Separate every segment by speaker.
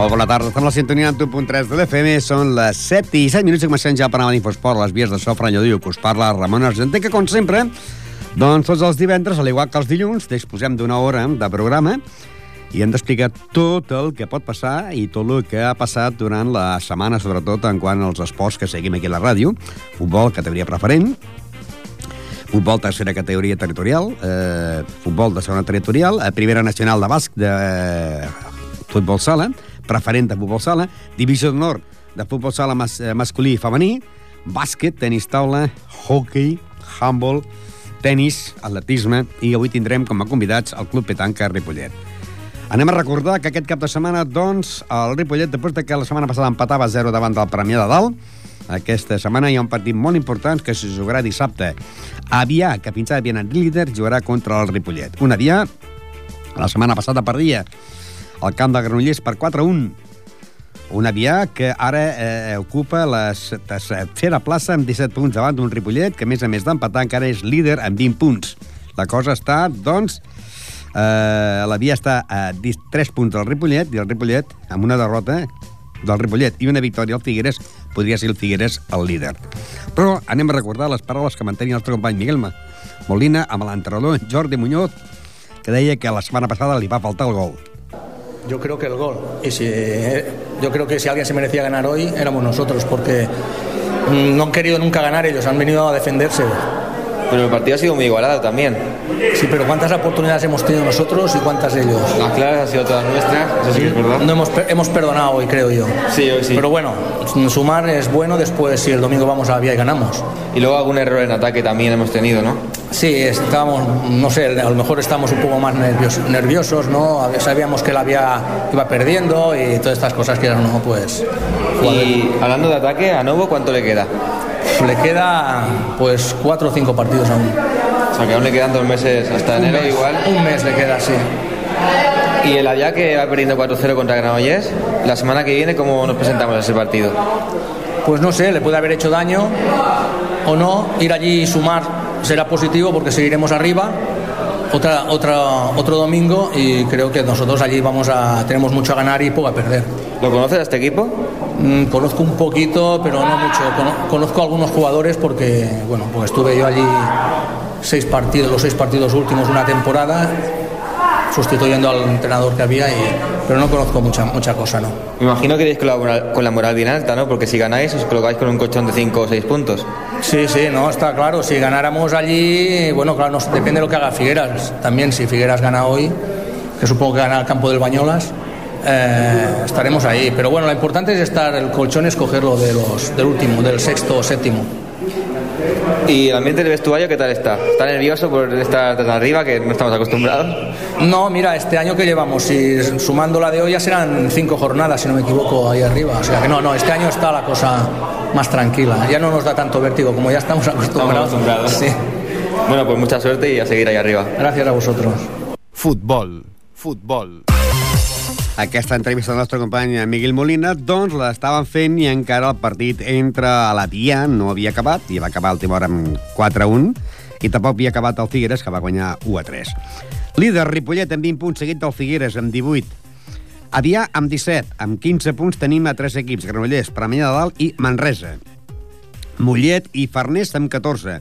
Speaker 1: Molt bona tarda, estem a la sintonia en 1.3 de l'FM, són les 7 i 7 minuts i comencem ja a parlar d'Infosport, les vies de so Franyodiu, que us parla Ramon Argenter, que com sempre, doncs tots els divendres, al igual que els dilluns, disposem d'una hora de programa i hem d'explicar tot el que pot passar i tot el que ha passat durant la setmana, sobretot en quant als esports que seguim aquí a la ràdio, futbol, categoria preferent, futbol tercera categoria territorial, eh, futbol de segona territorial, eh, primera nacional de basc de futbol sala, preferent de futbol sala, divisió d'honor de futbol sala mas, eh, masculí i femení, bàsquet, tenis taula, hockey, handball, tenis, atletisme i avui tindrem com a convidats el Club Petanca Ripollet. Anem a recordar que aquest cap de setmana, doncs, el Ripollet, després de que la setmana passada empatava 0 davant del Premià de Dalt, aquesta setmana hi ha un partit molt important que se jugarà dissabte. Avià, que fins ara havia anat líder, jugarà contra el Ripollet. Un Avià, la setmana passada perdia al camp de Granollers per 4-1. Un Avià que ara eh, ocupa la tercera plaça amb 17 punts davant d'un Ripollet que, a més a més d'empatar, encara és líder amb 20 punts. La cosa està, doncs, eh, l'Avià està a 3 punts del Ripollet i el Ripollet, amb una derrota del Ripollet i una victòria al Figueres, podria ser el Figueres el líder. Però anem a recordar les paraules que mantenia el nostre company Miguel Molina amb l'entrenador Jordi Muñoz, que deia que la setmana passada li va faltar el gol.
Speaker 2: Yo creo que el gol. Y si, yo creo que si alguien se merecía ganar hoy éramos nosotros, porque mm, no han querido nunca ganar ellos, han venido a defenderse.
Speaker 3: Pero el partido ha sido muy igualado también.
Speaker 2: Sí, pero ¿cuántas oportunidades hemos tenido nosotros y cuántas ellos?
Speaker 3: Las claras han sido todas nuestras, eso sí que es verdad.
Speaker 2: No hemos, hemos perdonado hoy, creo yo.
Speaker 3: Sí, hoy sí.
Speaker 2: Pero bueno, sumar es bueno después si el domingo vamos a la vía y ganamos.
Speaker 3: Y luego algún error en ataque también hemos tenido, ¿no?
Speaker 2: Sí, estábamos, no sé, a lo mejor estamos un poco más nerviosos, nerviosos ¿no? Sabíamos que la vía iba perdiendo y todas estas cosas que eran, no, pues...
Speaker 3: Y hablando de ataque, ¿a Novo cuánto le queda?
Speaker 2: Le queda pues cuatro o cinco partidos aún.
Speaker 3: O sea, que aún le quedan dos meses hasta
Speaker 2: Un
Speaker 3: enero
Speaker 2: mes,
Speaker 3: igual.
Speaker 2: Un mes le queda, sí.
Speaker 3: Y el Avià que va perdiendo 4-0 contra Granollers, la semana que viene, ¿cómo nos presentamos a ese partido?
Speaker 2: Pues no sé, le puede haber hecho daño o no. Ir allí y sumar será positivo porque seguiremos arriba. Otra, otra, otro domingo y creo que nosotros allí vamos a tenemos mucho a ganar y poco a perder.
Speaker 3: ¿Lo conoces a este equipo?
Speaker 2: Mm, conozco un poquito, pero no mucho. Cono- Conozco a algunos jugadores porque, bueno, pues estuve yo allí seis partidos, los seis partidos últimos de una temporada, sustituyendo al entrenador que había, y, pero no conozco mucha, mucha cosa, ¿no?
Speaker 3: Me imagino que con la, moral, con la moral bien alta, ¿no? Porque si ganáis os colocáis con un colchón de 5 o 6 puntos.
Speaker 2: Sí, sí, no, está claro. Si ganáramos allí, bueno, claro, nos- depende de lo que haga Figueras. También si Figueras gana hoy, que supongo que gana el campo del Bañolas, eh, estaremos ahí. Pero bueno, lo importante es estar, el colchón es cogerlo de los, del último, del sexto o séptimo.
Speaker 3: ¿Y el ambiente del vestuario qué tal está? ¿Está nervioso por estar tan arriba que no estamos acostumbrados?
Speaker 2: No, mira, este año que llevamos, si sumando la de hoy ya serán cinco jornadas, si no me equivoco, ahí arriba. O sea que no, no, este año está la cosa más tranquila. Ya no nos da tanto vértigo como ya estamos acostumbrados.
Speaker 3: acostumbrados.
Speaker 2: Sí.
Speaker 3: Bueno, pues mucha suerte y a seguir ahí arriba.
Speaker 2: Gracias a vosotros.
Speaker 4: Futbol, futbol.
Speaker 1: Aquesta entrevista del nostre company Miguel Molina, doncs l'estaven fent i encara el partit entre l'Avià no havia acabat, i va acabar el última hora amb 4-1, i tampoc havia acabat el Figueres, que va guanyar 1-3. Líder Ripollet amb 20 punts, seguit del Figueres amb 18. Avià amb 17. Amb 15 punts tenim a tres equips, Granollers, Premià de Dalt i Manresa. Mollet i Farners amb 14.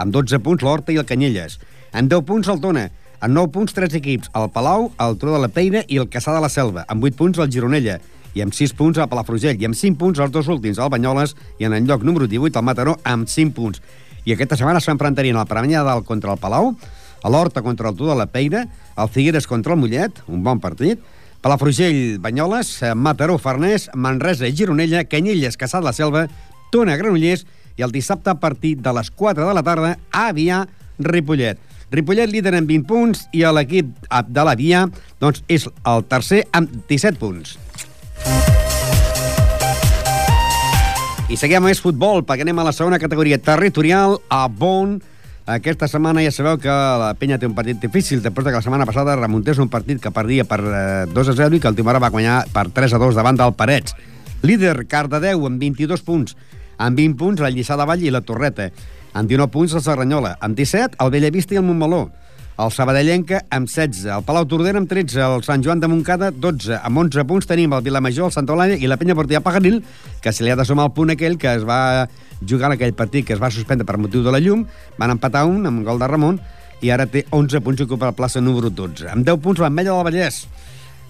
Speaker 1: Amb 12 punts l'Horta i el Canyelles. Amb 10 punts el Tona. Amb 9 punts tres equips, el Palau, el Turó de la Peira i el Caçà de la Selva. Amb 8 punts el Gironella. I amb 6 punts el Palafrugell. I amb 5 punts els dos últims, el Banyoles. I en el lloc número 18 el Mataró amb 5 punts. I aquesta setmana s'enfrontarien el Premià de Dalt contra el Palau, l'Horta contra el Turó de la Peira, el Figueres contra el Mollet, un bon partit, Palafrugell, Banyoles, Mataró, Farners, Manresa i Gironella, Canyelles, Caçà de la Selva, Tona, Granollers i el dissabte a partir de les 4 de la tarda Avià, Ripollet. Ripollet líder amb 20 punts i l'equip de la Via doncs, és el tercer amb 17 punts. I seguim amb més futbol, perquè anem a la segona categoria territorial, a Bon. Aquesta setmana ja sabeu que la penya té un partit difícil, després de que la setmana passada remuntés un partit que perdia per eh, 2 a 0 i que el Timora va guanyar per 3 a 2 davant del Parets. Líder, Cardedeu, amb 22 punts. Amb 20 punts, la Lliçà de Vall i la Torreta. Amb 19 punts, la Serranyola. Amb 17, el Bellavista i el Montmeló. El Sabadellenca amb 16, el Palau Tordera amb 13, el Sant Joan de Montcada 12. Amb 11 punts tenim el Vilamajor, el Santa Eulàlia i la Penya Portilla Pagaril, que se li ha de sumar el punt aquell que es va jugar en aquell partit que es va suspendre per motiu de la llum, van empatar un amb gol de Ramon i ara té 11 punts i ocupa la plaça número 12. Amb 10 punts l'Ametlla del Vallès.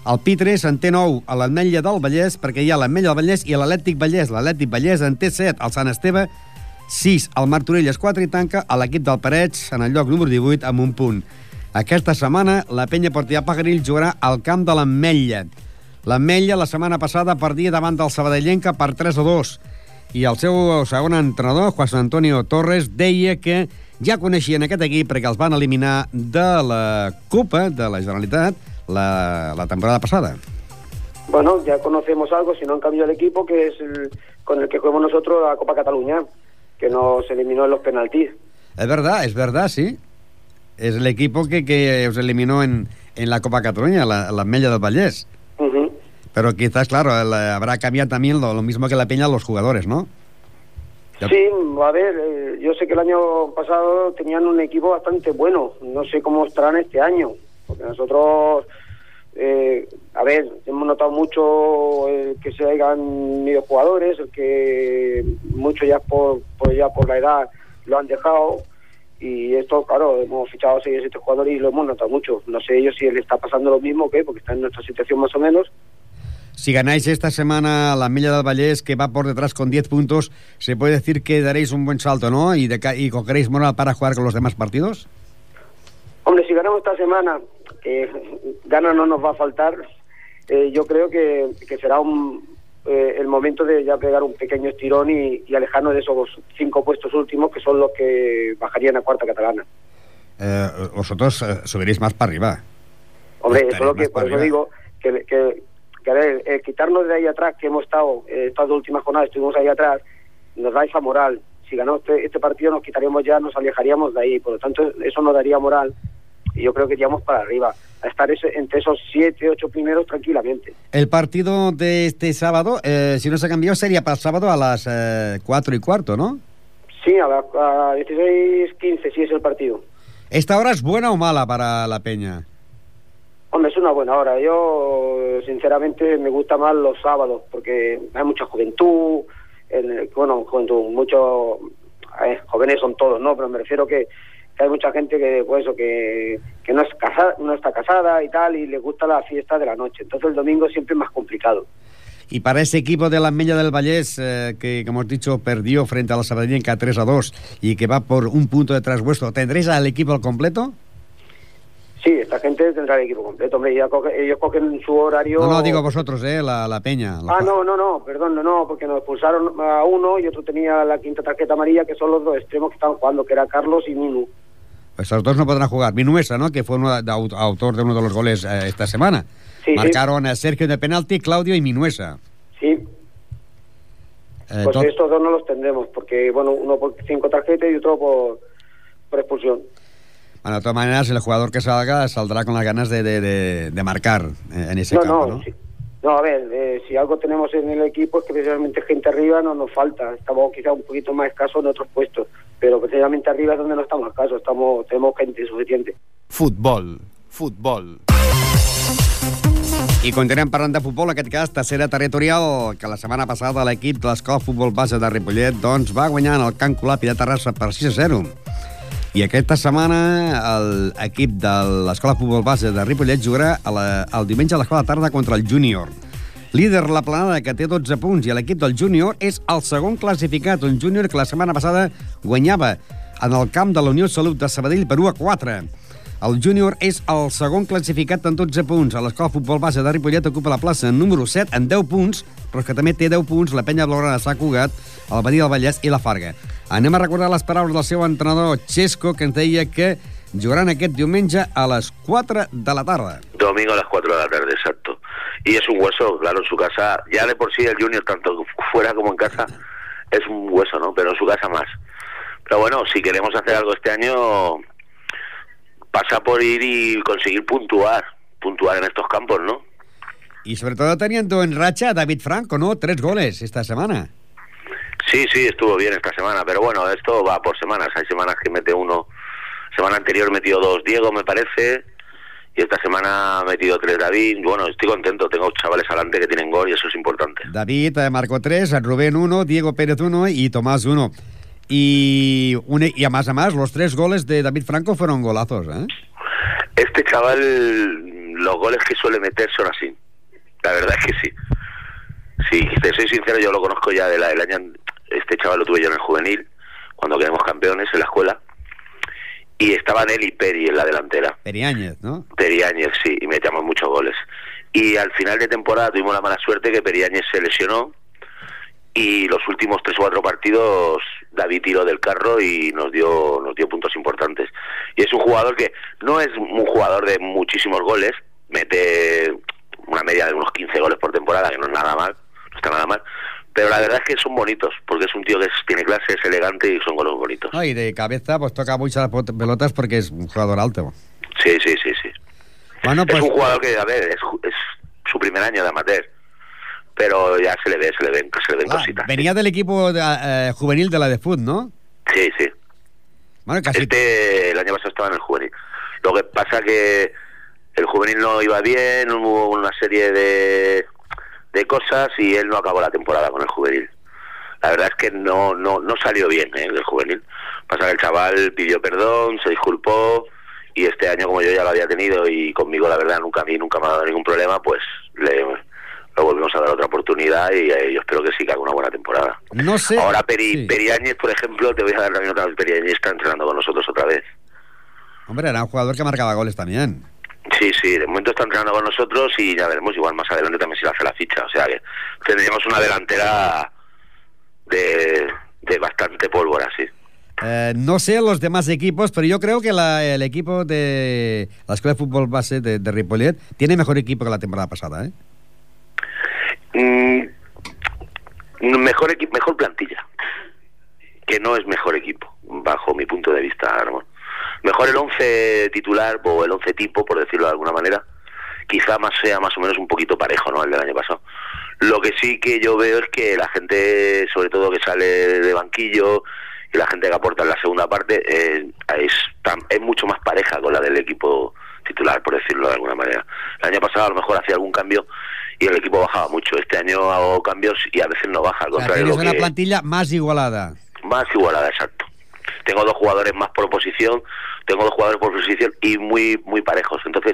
Speaker 1: El Pitres en té 9 a l'Ametlla del Vallès perquè hi ha l'Ametlla del Vallès i l'Atlètic Vallès. L'Atlètic Vallès en té 7, el Sant Esteve 6, el Martorelles 4 i tanca a l'equip del Parets en el lloc número 18 amb un punt. Aquesta setmana la penya Portillà Pagaril jugarà al camp de l'Ametlla. L'Ametlla la setmana passada perdia davant del Sabadellenca per 3 a 2 i el seu segon entrenador, Juan Antonio Torres, deia que ja coneixien aquest equip perquè els van eliminar de la Copa de la Generalitat la, la temporada passada.
Speaker 5: Bueno, ya conocemos algo, si no han cambiado el equipo, que es el, con el que jugamos nosotros la Copa Cataluña, que nos eliminó en los penaltis.
Speaker 1: Es verdad, es verdad, sí. Es el equipo que, que os eliminó en, en la Copa Cataluña, la, la Mella del Vallés.
Speaker 5: Ujú.
Speaker 1: Pero quizás, claro, habrá cambiado también lo, lo mismo que la Peña los jugadores, ¿no?
Speaker 5: Sí, a ver, eh, yo sé que el año pasado tenían un equipo bastante bueno, no sé cómo estarán este año, porque nosotros, eh, a ver, hemos notado mucho el que se hayan ido jugadores, el que muchos ya por, por ya por la edad lo han dejado y esto, claro, hemos fichado 6 o 7 jugadores y lo hemos notado mucho. No sé ellos si le está pasando lo mismo o qué, porque está en nuestra situación más o menos.
Speaker 1: Si ganáis esta semana la Mella del Vallés, que va por detrás con 10 puntos, se puede decir que daréis un buen salto, ¿no? Y, de y cogeréis moral para jugar con los demás partidos.
Speaker 5: Hombre, si ganamos esta semana, que gana no nos va a faltar, eh, yo creo que, que será un, eh, el momento de ya pegar un pequeño estirón y, y alejarnos de esos cinco puestos últimos que son los que bajarían a cuarta catalana.
Speaker 1: Eh, vosotros eh, subiréis más para arriba.
Speaker 5: Hombre, eso es lo que, por eso digo que, que, que, a ver, quitarnos de ahí atrás, que hemos estado, eh, estas dos últimas jornadas estuvimos ahí atrás, nos da esa moral. Si ganamos este, este partido nos quitaríamos ya, nos alejaríamos de ahí. Por lo tanto, eso nos daría moral y yo creo que iríamos para arriba, a estar ese, entre esos siete, ocho primeros tranquilamente.
Speaker 1: El partido de este sábado, eh, si no se ha cambiado, sería para el sábado a las eh, 4 y cuarto, ¿no?
Speaker 5: Sí, a las a 16-15 sí es el partido.
Speaker 1: ¿Esta hora es buena o mala para la Peña?
Speaker 5: Hombre, es una buena hora. Yo, sinceramente, me gusta más los sábados porque hay mucha juventud. el- bueno, juventud, muchos eh, jóvenes son todos, ¿no? Pero me refiero que, que hay mucha gente que, pues eso, que, que no, es casa, no está casada y tal, y les gusta la fiesta de la noche. Entonces el domingo siempre es más complicado.
Speaker 1: Y para ese equipo de la Mella del Vallés, eh, que como hemos dicho, perdió frente a la Sabadellenca 3 a 2 y que va por un punto detrás vuestro, ¿tendréis al equipo al completo?
Speaker 5: Sí, esta gente tendrá el equipo completo, hombre, ya coge- ellos cogen su horario...
Speaker 1: No, no, digo vosotros, eh, la, la Peña.
Speaker 5: Ah, no, no, no, perdón, no, no, porque nos expulsaron a uno y otro tenía la quinta tarjeta amarilla, que son los dos extremos que estaban jugando, que era Carlos y Minu.
Speaker 1: Esos dos no podrán jugar. Minuesa, ¿no? Que fue uno de- de au- autor de uno de los goles eh, esta semana.
Speaker 5: Sí, sí.
Speaker 1: Marcaron a Sergio de penalti, Claudio y Minuesa.
Speaker 5: Sí,
Speaker 1: Eh,
Speaker 5: pues estos dos no los tendremos, porque, bueno, uno por cinco tarjetas y otro por, por expulsión.
Speaker 1: Bueno, de todas maneras, el jugador que salga saldrá con las ganas de, de- de- de marcar eh, en ese
Speaker 5: No,
Speaker 1: campo,
Speaker 5: no,
Speaker 1: ¿no?
Speaker 5: sí. No, a ver, eh, si algo tenemos en el equipo es que precisamente gente arriba no nos falta. Estamos quizá un poquito más escasos en otros puestos, pero precisamente arriba es donde no estamos escasos, estamos, tenemos gente suficiente.
Speaker 4: Futbol, futbol.
Speaker 1: I continuem parlant de futbol, aquest cas, tercera territorial, que la setmana passada l'equip de l'Escola Futbol Base de Ripollet doncs, va guanyar en el Camp Colapi de Terrassa per 6 a 0. I aquesta setmana l'equip de l'Escola Futbol Base de Ripollet jugarà a la, el diumenge a l'escola de tarda contra el Júnior. Líder la planada, que té 12 punts, i l'equip del Júnior és el segon classificat, un Júnior que la setmana passada guanyava en el camp de la Unió Salut de Sabadell per 1 a 4. El júnior és el segon classificat en 12 punts. A l'escola futbol base de Ripollet ocupa la plaça número 7 en 10 punts, però que també té 10 punts la penya blaugrana de Sant Cugat, el Badia del Vallès i la Farga. Anem a recordar les paraules del seu entrenador Xesco, que ens deia que jugaran aquest diumenge a les 4 de la tarda.
Speaker 6: Domingo a las 4 de la tarde, exacto. Y es un hueso, claro, en su casa, ya de por sí el Junior, tanto fuera como en casa, es un hueso, ¿no? Pero en su casa más. Pero bueno, si queremos hacer algo este año, pasa por ir y conseguir puntuar, puntuar en estos campos, ¿no?
Speaker 1: Y sobre todo teniendo en racha a David Franco, ¿no? Tres goles esta semana.
Speaker 6: Sí, sí, estuvo bien esta semana, pero bueno, esto va por semanas. Hay semanas que mete uno, semana anterior metió dos Diego, me parece, y esta semana ha metido tres David. Bueno, estoy contento, tengo chavales adelante que tienen gol y eso es importante.
Speaker 1: David eh, marcó tres, Rubén uno, Diego Pérez uno y Tomás uno. Y, un, y a más a más, los tres goles de David Franco fueron golazos, ¿eh?
Speaker 6: Este chaval, los goles que suele meter son así. La verdad es que sí. Sí, te soy sincero, yo lo conozco ya del el año. Este chaval lo tuve yo en el juvenil, cuando quedamos campeones en la escuela. Y estaban él y Peri en la delantera.
Speaker 1: Periáñez, ¿no?
Speaker 6: Periáñez, sí, y metíamos muchos goles. Y al final de temporada tuvimos la mala suerte que Periáñez se lesionó y los últimos tres o cuatro partidos David tiró del carro y nos dio nos dio puntos importantes y es un jugador que no es un jugador de muchísimos goles mete una media de unos 15 goles por temporada que no es nada mal no está nada mal pero la verdad es que son bonitos porque es un tío que es- tiene clase es elegante y son goles bonitos
Speaker 1: No, y de cabeza pues toca muchas pelotas porque es un jugador alto.
Speaker 6: sí sí sí sí
Speaker 1: Bueno, pues
Speaker 6: es un jugador que a ver es, es su primer año de amateur pero ya se le ve se le ven se le ven
Speaker 1: clar,
Speaker 6: cositas
Speaker 1: venía del equipo de, eh, juvenil de la de Foot, ¿no?
Speaker 6: sí sí
Speaker 1: Bueno, casi
Speaker 6: Este el año pasado estaba en el juvenil. Lo que pasa que el juvenil no iba bien, hubo una serie de, de cosas y él no acabó la temporada con el juvenil. La verdad es que no no no salió bien ¿eh? el juvenil. Pasa que el chaval pidió perdón, se disculpó y este año como yo ya lo había tenido y conmigo la verdad nunca a mí nunca me ha dado ningún problema, pues le, le volvimos a dar otra oportunidad y eh, yo espero que sí que haga una buena temporada.
Speaker 1: no sé.
Speaker 6: Ahora Peri,
Speaker 1: Sí.
Speaker 6: Peri Áñez, por ejemplo, te voy a dar también otra vez. Peri Áñez está entrenando con nosotros otra vez.
Speaker 1: Hombre, era un jugador que marcaba goles también.
Speaker 6: Sí, sí, de momento está entrenando con nosotros y ya veremos, igual más adelante también si le hace la ficha. O sea que tendríamos una delantera de, de bastante pólvora, sí.
Speaker 1: Eh, no sé los demás equipos, pero yo creo que la- el equipo de la Escuela de Fútbol Base de, de Ripollet tiene mejor equipo que la temporada pasada, ¿eh?
Speaker 6: Mm, mejor mejor plantilla, que no es mejor equipo, bajo mi punto de vista, Ramón. Mejor el 11 titular o el 11 tipo, por decirlo de alguna manera. Quizá más sea más o menos un poquito parejo, ¿no? El del año pasado. Lo que sí que yo veo es que la gente, sobre todo que sale de banquillo y la gente que aporta en la segunda parte, eh, es, tan- es mucho más pareja con la del equipo titular, por decirlo de alguna manera. El año pasado a lo mejor hacía algún cambio y el equipo bajaba mucho. Este año hago cambios y a veces no baja, al
Speaker 1: O sea,
Speaker 6: contrario.
Speaker 1: tienes
Speaker 6: lo
Speaker 1: una
Speaker 6: que-
Speaker 1: plantilla más igualada.
Speaker 6: más igualada, exacto. Tengo dos jugadores más por posición, tengo dos jugadores por posición y muy muy parejos. Entonces,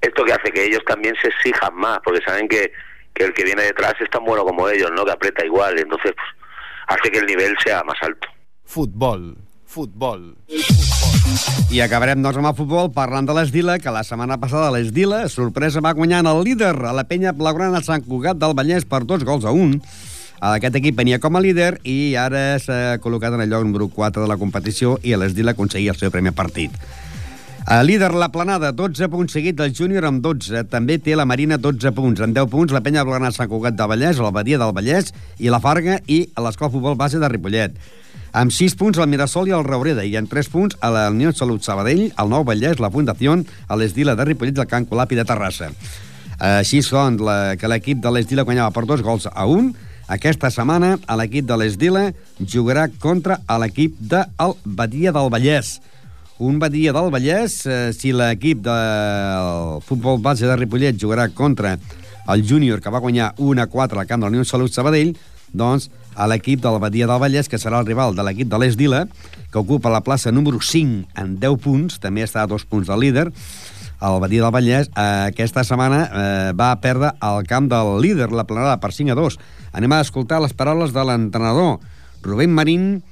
Speaker 6: esto que hace que ellos también se exijan más, porque saben que, que el que viene detrás es tan bueno como ellos, ¿no? Que aprieta igual. Entonces, pues, hace que el nivel sea más alto.
Speaker 4: Futbol, futbol.
Speaker 1: I acabarem, doncs, amb el futbol parlant de l'Esdila, que la setmana passada l'Esdila, sorpresa, va guanyant el líder a la penya blaugrana Sant Cugat del Vallès per dos gols a un. Aquest equip venia com a líder i ara s'ha col·locat en el lloc número 4 de la competició i l'Esdila aconseguia el seu primer partit. El líder, la Planada, 12 punts seguit del júnior amb 12. També té la Marina 12 punts. En 10 punts la penya blaugrana Sant Cugat del Vallès, la Badia del Vallès i la Farga i l'Escola Futbol Base de Ripollet. Amb 6 punts el Mirasol i el Raureda i en 3 punts a la Unió Salut Sabadell, el Nou Vallès, la Fundació, a l'Esdila de Ripollet i el Can Colapi de Terrassa. Així són la, que l'equip de l'Esdila guanyava per dos gols a un. Aquesta setmana l'equip de l'Esdila jugarà contra l'equip del Badia del Vallès. Un Badia del Vallès, eh, si l'equip del futbol base de Ripollet jugarà contra el júnior que va guanyar 1 a 4 al camp de la Unió Salut Sabadell, doncs a l'equip del Badia del Vallès, que serà el rival de l'equip de l'Esdila, que ocupa la plaça número 5 en 10 punts, també està a dos punts del líder, el Badia del Vallès eh, aquesta setmana eh, va perdre al camp del líder, la planada, per 5 a 2. Anem a escoltar les paraules de l'entrenador Rubén Marín,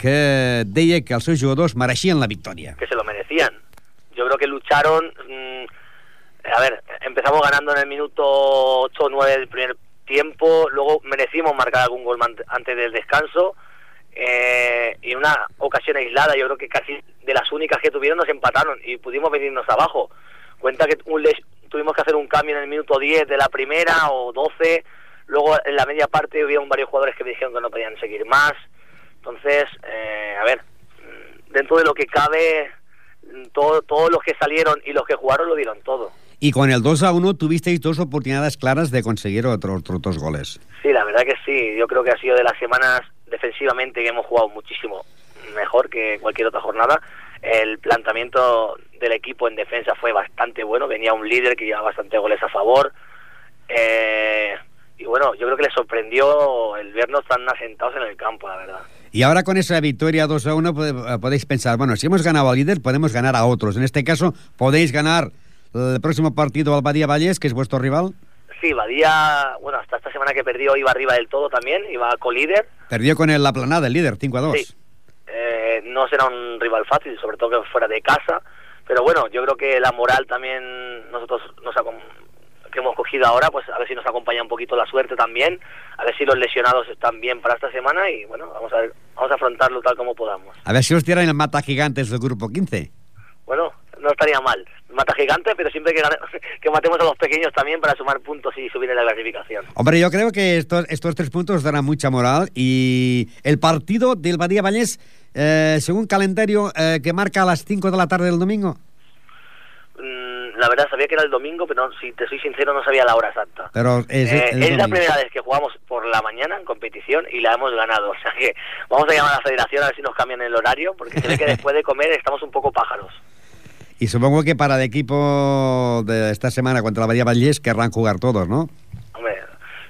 Speaker 1: que deia que els seus jugadors mereixien la victòria.
Speaker 7: que se lo merecían. Yo creo que lucharon. mm, a ver, empezamos ganando en el minuto 8 o 9 del primer tiempo, luego merecimos marcar algún gol antes del descanso eh, y una ocasión aislada, yo creo que casi de las únicas que tuvieron nos empataron y pudimos venirnos abajo. Cuenta que un tuvimos que hacer un cambio en el minuto 10 de la primera o 12, luego en la media parte hubieron varios jugadores que me dijeron que no podían seguir más. Entonces, eh, a ver, dentro de lo que cabe, todo, todos los que salieron y los que jugaron lo dieron todo.
Speaker 1: Y con el 2 a 1 tuvisteis dos oportunidades claras de conseguir otros otros dos goles.
Speaker 7: Sí, la verdad que sí. Yo creo que ha sido de las semanas defensivamente que hemos jugado muchísimo mejor que cualquier otra jornada. El planteamiento del equipo en defensa fue bastante bueno. Venía un líder que llevaba bastante goles a favor. Eh, y bueno, yo creo que les sorprendió el vernos tan asentados en el campo, la verdad.
Speaker 1: Y ahora con esa victoria 2 a 1 pode- podéis pensar, bueno, si hemos ganado al líder, podemos ganar a otros. En este caso, podéis ganar el próximo partido al Badía Vallés, que es vuestro rival.
Speaker 7: Sí, Badía, bueno, hasta esta semana que perdió iba arriba del todo también, iba co-líder.
Speaker 1: Perdió con el, la planada, el líder, 5 a 2.
Speaker 7: Sí. Eh, no será un rival fácil, sobre todo que fuera de casa. Pero bueno, yo creo que la moral también nosotros nos que hemos cogido ahora, pues a ver si nos acompaña un poquito la suerte también, a ver si los lesionados están bien para esta semana y bueno, vamos a ver, vamos a afrontarlo tal como podamos.
Speaker 1: A ver si os tiran el mata gigantes del grupo 15.
Speaker 7: Bueno, no estaría mal. Mata gigante, pero siempre que, gane- que matemos a los pequeños también para sumar puntos y subir en la clasificación.
Speaker 1: Hombre, yo creo que estos, estos tres puntos darán mucha moral y el partido del Badía Vallés, eh, según calendario eh, que marca a las 5 de la tarde del domingo.
Speaker 7: Mm, la verdad sabía que era el domingo, pero no- si te soy sincero no sabía la hora exacta.
Speaker 1: Pero es,
Speaker 7: Eh,
Speaker 1: es
Speaker 7: es la primera vez que jugamos por la mañana en competición y la hemos ganado. O sea que vamos a llamar a la federación a ver si nos cambian el horario, porque se ve que después de comer estamos un poco pájaros.
Speaker 1: Y supongo que para el equipo de esta semana contra la Badía Vallés querrán jugar todos, ¿no?
Speaker 7: Hombre,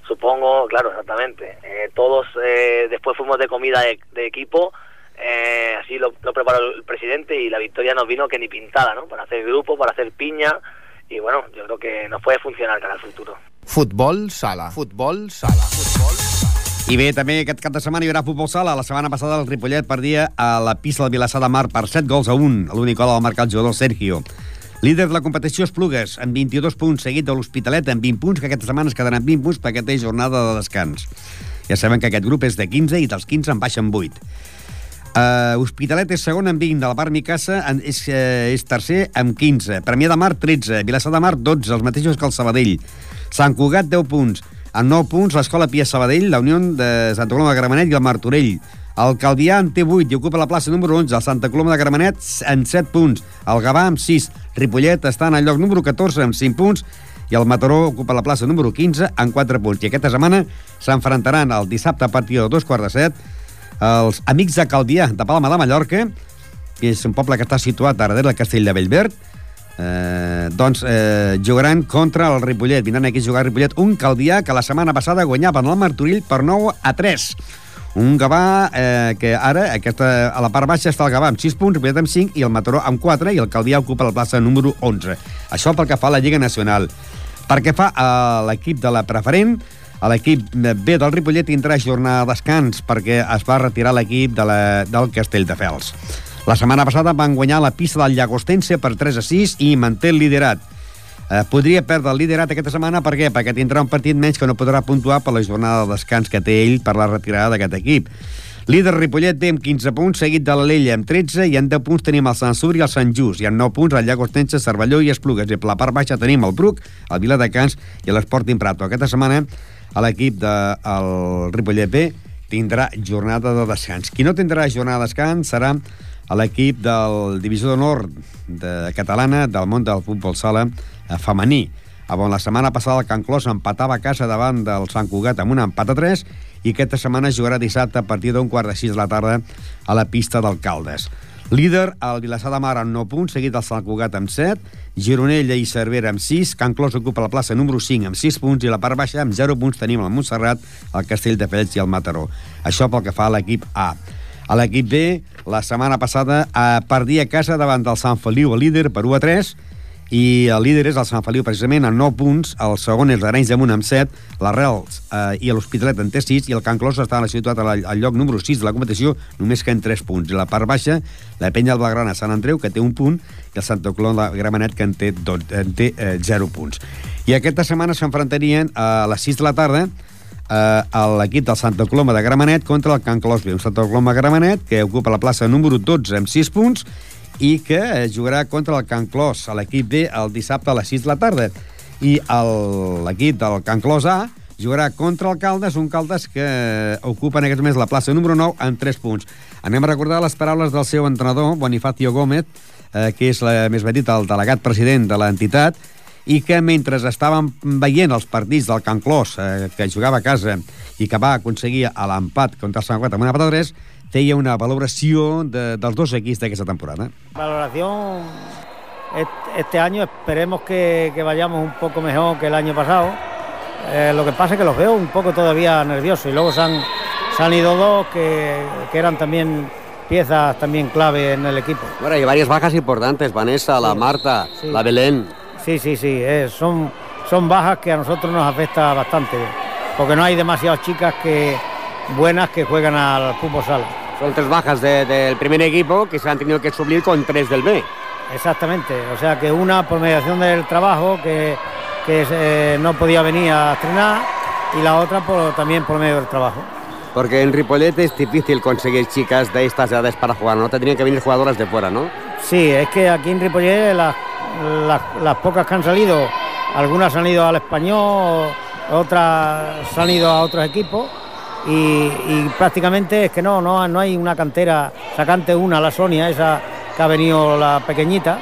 Speaker 7: supongo, claro, exactamente. Eh, todos eh, después fuimos de comida de, de equipo, eh, así lo, lo preparó el presidente y la victoria nos vino que ni pintada, ¿no? Para hacer grupo, para hacer piña y bueno, yo creo que nos puede funcionar cara al futuro.
Speaker 4: Futbol sala. Futbol sala. Futbol.
Speaker 1: I bé, també aquest cap de setmana hi haurà futbol sala. La setmana passada el Ripollet perdia a la pista del Vilassar de Mar per 7 gols a 1. L'únic gol va marcar el jugador Sergio. Líder de la competició Esplugues, amb 22 punts, seguit de l'Hospitalet amb 20 punts, que aquesta setmana es quedaran 20 punts perquè té jornada de descans. Ja sabem que aquest grup és de 15 i dels 15 en baixen 8. Uh, Hospitalet és segon amb 20, de la part Micasa en, és, uh, és tercer amb 15, Premià de Mar 13, Vilassar de Mar 12, els mateixos que el Sabadell, Sant Cugat 10 punts, amb 9 punts l'Escola Pia Sabadell, la Unió de Santa Coloma de Gramenet i el Martorell. El Calvià en té 8 i ocupa la plaça número 11, el Santa Coloma de Gramenet en 7 punts, el Gavà amb 6, Ripollet està en el lloc número 14 amb 5 punts. I el Mataró ocupa la plaça número 15 amb 4 punts. I aquesta setmana s'enfrontaran el dissabte a partir de dos quarts de set els amics de Calvià, de Palma de Mallorca, que és un poble que està situat darrere del castell de Bellverd, eh, doncs eh, jugaran contra el Ripollet. Vindran aquí a jugar a Ripollet un Calvià que la setmana passada guanyaven el Martorell per 9 a 3. Un Gavà eh, que ara, aquesta, a la part baixa està el Gavà amb 6 punts, Ripollet amb 5 i el Mataró amb 4 i el Calvià ocupa la plaça número 11. Això pel que fa a la Lliga Nacional. Per què fa a l'equip de la preferent, a l'equip B del Ripollet tindrà jornada de descans perquè es va retirar l'equip de la, del Castelldefels. La setmana passada van guanyar la pista del Llagostense per 3 a 6 i manté el liderat. Eh, podria perdre el liderat aquesta setmana, per què? Perquè tindrà un partit menys que no podrà puntuar per la jornada de descans que té ell per la retirada d'aquest equip. Líder Ripollet té amb 15 punts, seguit de l'Alella amb 13, i en 10 punts tenim el Sant Sur i el Sant Just, i en 9 punts el Llagostense, Cervelló i Esplugues. I per la part baixa tenim el Bruc, el Viladecans i l'Sporting Prato. Aquesta setmana l'equip del de, Ripollet B tindrà jornada de descans. Qui no tindrà jornada de descans serà l'equip del Divisió d'Honor de catalana del món del futbol sala eh, femení. On la setmana passada el Can Clos empatava a casa davant del Sant Cugat amb un empat a 3 i aquesta setmana jugarà dissabte a partir d'un quart de 6 de la tarda a la pista d'Alcaldes. Líder, el Vilassar de Mar amb 9 punts, seguit del Sant Cugat amb 7, Gironella i Cervera amb 6, Can Clos ocupa la plaça número 5 amb 6 punts i la part baixa amb 0 punts tenim el Montserrat, el Castell de Fells i el Mataró. Això pel que fa a l'equip A. A l'equip B, la setmana passada eh, perdia a casa davant del Sant Feliu, el líder, per 1 a 3, i el líder és el Sant Feliu precisament amb 9 punts, el segon és l'Arenys de Munt amb 7, l'Arrels eh, i l'Hospitalet en té 6 i el Can Clos està situat al, al lloc número 6 de la competició només que en 3 punts. I la part baixa, la penya del Belgrana Sant Andreu que té un punt i el Santa Coloma de Gramenet que en té, dos, en té eh, 0 punts. I aquesta setmana s'enfrontarien a les 6 de la tarda eh, l'equip del Santa Coloma de Gramenet contra el Can Clos B. Un Santa Coloma Gramenet que ocupa la plaça número 12 amb 6 punts i que eh, jugarà contra el Can Clos, a l'equip B, el dissabte a les 6 de la tarda. I l'equip del Can Clos A jugarà contra el Caldes, un Caldes que eh, ocupa en aquests moments la plaça número 9 amb 3 punts. Anem a recordar les paraules del seu entrenador, Bonifacio Gómez, eh, que és, la, més ben dit, el delegat president de l'entitat, i que mentre estàvem veient els partits del Can Clos, eh, que jugava a casa i que va aconseguir l'empat contra el Sant Cugat amb una pata 3, feia una valoració de, dels dos equips d'aquesta temporada.
Speaker 8: Valoración est- este año esperemos que, que vayamos un poco mejor que el año pasado. Eh, lo que pasa es que los veo un poco todavía nerviosos y luego se han, se han ido dos que, que eran también piezas también clave en el equipo.
Speaker 9: Bueno, hay varias bajas importantes, Vanessa, la Marta,
Speaker 8: sí.
Speaker 9: la Belén.
Speaker 8: Sí, sí, sí, eh, son, son bajas que a nosotros nos afecta bastante, porque no hay demasiadas chicas que buenas que juegan al fútbol sala.
Speaker 9: Son tres bajas de- del primer equipo que se han tenido que suplir con tres del B.
Speaker 8: Exactamente, o sea que una por mediación del trabajo que, que eh, no podía venir a estrenar y la otra por, también por medio del trabajo.
Speaker 9: Porque en Ripollet es difícil conseguir chicas de estas edades para jugar, ¿no? Tendrían que venir jugadoras de fuera, ¿no?
Speaker 8: Sí, es que aquí en Ripollet las, las, las pocas que han salido, algunas han ido al español, otras han ido a otros equipos y, y prácticamente es que no, no, no hay una cantera, sacante una, la Sonia, esa que ha venido la pequeñita.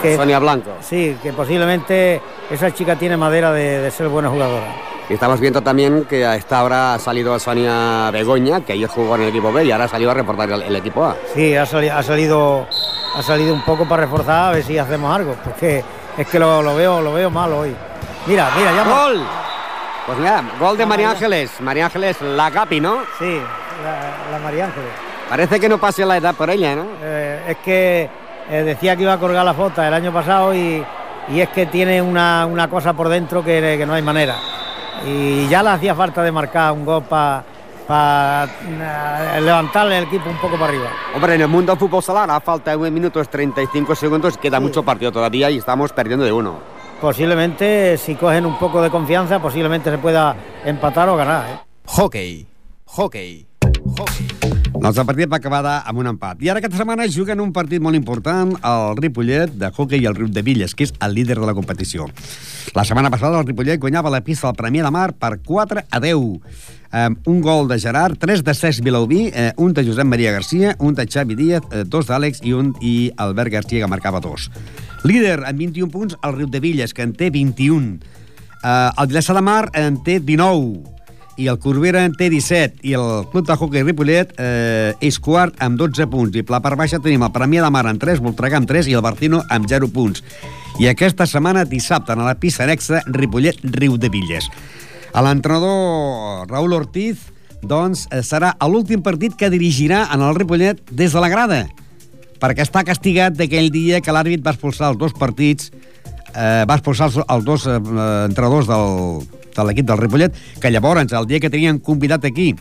Speaker 8: Que,
Speaker 9: Sonia Blanco.
Speaker 8: Sí, que posiblemente esa chica tiene madera de, de ser buena jugadora.
Speaker 9: Y estamos viendo también que a esta hora ha salido Sonia Begoña, que ayer jugó en el equipo B y ahora ha salido a reportar el, el equipo A.
Speaker 8: Sí, ha, sali- ha salido ha salido un poco para reforzar a ver si hacemos algo, porque es que lo, lo veo lo veo mal hoy. Mira, mira, ya
Speaker 9: ¡Gol! Pues mira, gol de María Ángeles. María Ángeles, la Capi, ¿no?
Speaker 8: Sí, la, la María Ángeles.
Speaker 9: Parece que no pase la edad por ella, ¿no?
Speaker 8: Eh, es que eh, decía que iba a colgar la foto el año pasado y, y es que tiene una, una cosa por dentro que, que no hay manera. Y ya le hacía falta de marcar un gol para levantarle el equipo un poco para arriba.
Speaker 9: Hombre, en el mundo del fútbol sala a falta de 1 minutos 35 segundos, queda mucho partido todavía y estamos perdiendo de uno.
Speaker 8: Posiblemente, si cogen un poco de confianza, posiblemente se pueda empatar o ganar. ¿eh?
Speaker 4: Hockey, hockey, hockey.
Speaker 1: Doncs el partit va acabar amb un empat. I ara aquesta setmana juguen un partit molt important al Ripollet de hockey al Riu de Villes, que és el líder de la competició. La setmana passada el Ripollet guanyava la pista del Premià de Mar per 4 a 10. Um, un gol de Gerard, 3 de Cesc Vilaubí, eh, un de Josep Maria Garcia, un de Xavi Díaz, eh, dos d'Àlex i un i Albert Garcia, que marcava dos. Líder amb 21 punts, el Riu de Villes, que en té 21. Uh, el Vilassar de Mar en té 19 i el Corbera en té 17 i el Club de Hockey Ripollet eh, és quart amb 12 punts. I per la part baixa tenim el Premià de Mar amb 3, Voltregà amb 3 i el Bartino amb 0 punts. I aquesta setmana dissabte a la pista anexa Ripollet Riu de Villes l'entrenador Raúl Ortiz doncs eh, serà l'últim partit que dirigirà en el Ripollet des de la grada perquè està castigat d'aquell dia que l'àrbit va expulsar els dos partits eh, va expulsar els, els dos eh, entrenadors del, de l'equip del Ripollet, que llavors, el dia que tenien convidat aquí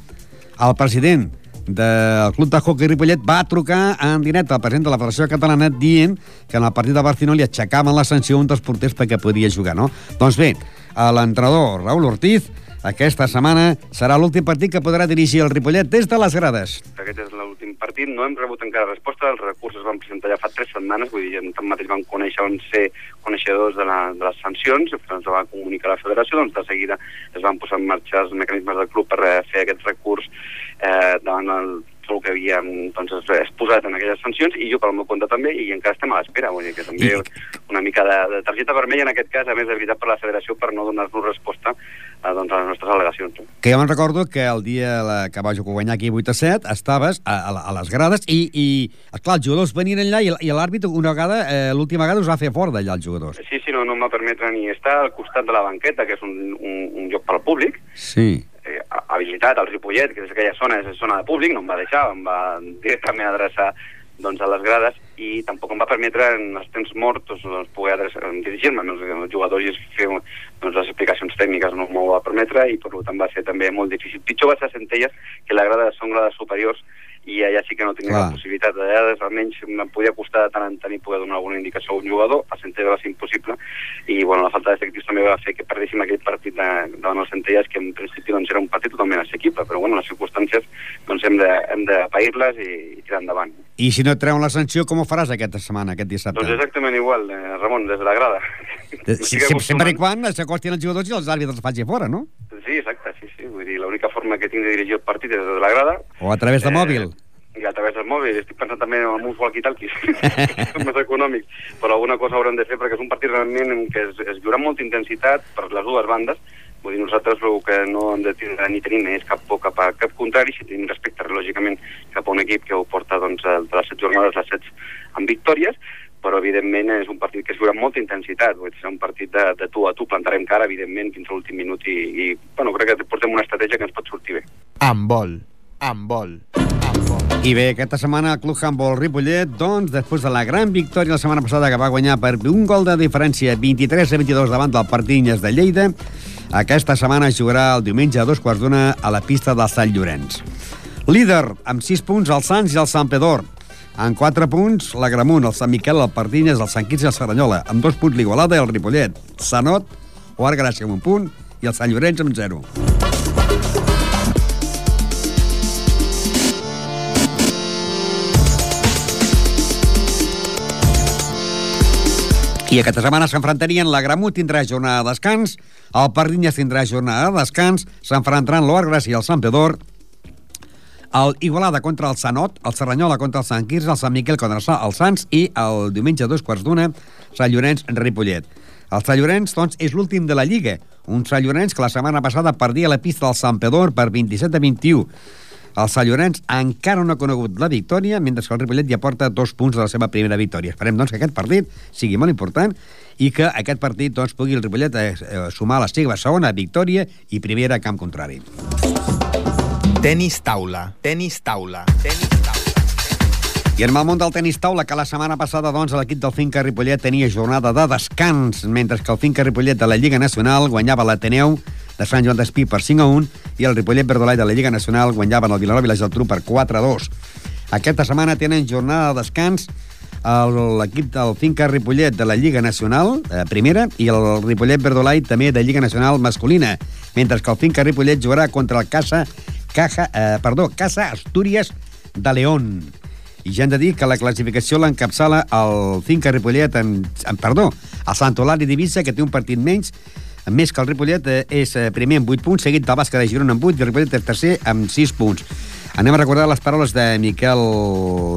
Speaker 1: el president del Club de Hockey Ripollet va trucar en directe al president de la Federació Catalana dient que en el partit de Barcelona li aixecaven la sanció un dels porters perquè podia jugar, no? Doncs bé, a l'entrenador Raúl Ortiz. Aquesta setmana serà l'últim partit que podrà dirigir el Ripollet des de les grades.
Speaker 10: Aquest és l'últim partit, no hem rebut encara resposta, els recursos van presentar ja fa tres setmanes, vull dir, tanmateix vam conèixer, van ser coneixedors de, la, de les sancions, ens va comunicar la federació, doncs de seguida es van posar en marxa els mecanismes del club per eh, fer aquest recurs eh, davant el el que havíem doncs, exposat en aquelles sancions i jo pel meu compte també i encara estem a l'espera vull dir que també I... una mica de, de targeta vermella en aquest cas a més de veritat per la federació per no donar-nos resposta a, doncs, a les nostres al·legacions
Speaker 1: Que jo me'n recordo que el dia la, que vaig guanyar aquí 8 a 7 estaves a, a, a les grades i, i esclar, els jugadors venien allà i, i l'àrbit una vegada, eh, l'última vegada us va fer fort d'allà els jugadors.
Speaker 10: Sí, sí, no, no em va permetre ni estar al costat de la banqueta, que és un, un, un lloc pel públic,
Speaker 1: Sí.
Speaker 10: Eh, habilitat al Ripollet, que és aquella zona, és zona de públic, no em va deixar, em va directament adreçar doncs, a les grades i tampoc em va permetre en els temps morts doncs, poder dirigir-me als jugadors i fer doncs, les explicacions tècniques no m'ho va permetre i per tant va ser també molt difícil. Pitjor va ser a Centelles, que la grada són grades superiors i allà sí que no tenia
Speaker 1: Clar.
Speaker 10: la possibilitat. Allà almenys em podia costar de tant en tant i poder donar alguna indicació a un jugador, a Centella va ser impossible, i bueno, la falta d'efectius també va fer que perdéssim aquell partit de, davant el Centelles, que en principi doncs, era un partit totalment assequible, però bueno, les circumstàncies doncs, hem de, hem de pair-les i, i tirar endavant.
Speaker 1: I si no et treuen la sanció, com ho faràs aquesta setmana, aquest dissabte?
Speaker 10: Doncs exactament igual, eh, Ramon, des de la grada. M'estic
Speaker 1: sempre, sempre i quan s'acostin els jugadors i els àrbitres els faci fora, no?
Speaker 10: Sí, exacte, sí, sí. Vull dir, l'única forma que tinc de dirigir el partit des de la grada
Speaker 1: O a través de mòbil.
Speaker 10: i a través del mòbil. Estic pensant també en uns walkie-talkies, que són més econòmics, però alguna cosa haurem de fer perquè és un partit realment en què es, es viurà molta intensitat per les dues bandes. Vull dir, nosaltres el que no hem de tindre ni tenim és cap por cap a cap contrari, si tenim respecte, lògicament, cap a un equip que ho porta doncs, de les set jornades, les set amb victòries, però evidentment és un partit que es viurà amb molta intensitat, serà un partit de, de tu a tu, plantarem cara, evidentment, fins a l'últim minut i, i bueno, crec que portem una estratègia que ens pot sortir bé.
Speaker 4: Amb vol. Amb vol.
Speaker 1: I bé, aquesta setmana el Club Handball Ripollet, doncs, després de la gran victòria la setmana passada que va guanyar per un gol de diferència 23 a 22 davant del Partinyes de Lleida, aquesta setmana jugarà el diumenge a dos quarts d'una a la pista del Sant Llorenç. Líder, amb 6 punts, el Sants i el Sant Pedor. En 4 punts, la Gramunt, el Sant Miquel, el Partinyes, el Sant Quirze i el Serranyola. Amb 2 punts, l'Igualada i el Ripollet. Sanot, o Gràcia amb un punt, i el Sant Llorenç amb 0. I aquesta setmana s'enfrontarien la Gramut tindrà jornada de descans, el Pardinyes tindrà jornada de descans, s'enfrontaran l'Oar Gràcia i el Sant Pedor, el Igualada contra el Sanot, el Serranyola contra el Sant Quirze, el Sant Miquel contra el Sa- el Sants i el diumenge a dos quarts d'una, Sant Llorenç Ripollet. El Sant Llorenç, doncs, és l'últim de la Lliga. Un Sant Llorenç que la setmana passada perdia la pista del Sant Pedor per 27 a 21. El Sant Llorenç encara no ha conegut la victòria, mentre que el Ripollet ja porta dos punts de la seva primera victòria. Esperem, doncs, que aquest partit sigui molt important i que aquest partit doncs, pugui el Ripollet eh, eh, sumar la seva segona victòria i primera a camp contrari.
Speaker 4: Tenis taula. Tenis taula. Tenis
Speaker 1: I en el món del tenis taula, que la setmana passada doncs, l'equip del Finca Ripollet tenia jornada de descans, mentre que el Finca Ripollet de la Lliga Nacional guanyava l'Ateneu de Sant Joan d'Espí per 5 a 1 i el Ripollet Verdolai de la Lliga Nacional guanyaven el Vilanova i la Geltrú per 4 a 2. Aquesta setmana tenen jornada de descans l'equip del Finca Ripollet de la Lliga Nacional, eh, primera, i el Ripollet Verdolai també de Lliga Nacional masculina, mentre que el Finca Ripollet jugarà contra el Casa, Caja, eh, perdó, Casa Astúries de León. I ja hem de dir que la classificació l'encapçala el Finca Ripollet, en, en, perdó, el Sant Olari d'Ibissa, que té un partit menys, més que el Ripollet eh, és eh, primer amb 8 punts, seguit del Bàsquet de Girona amb 8 i el Ripollet és tercer amb 6 punts. Anem a recordar les paraules de Miquel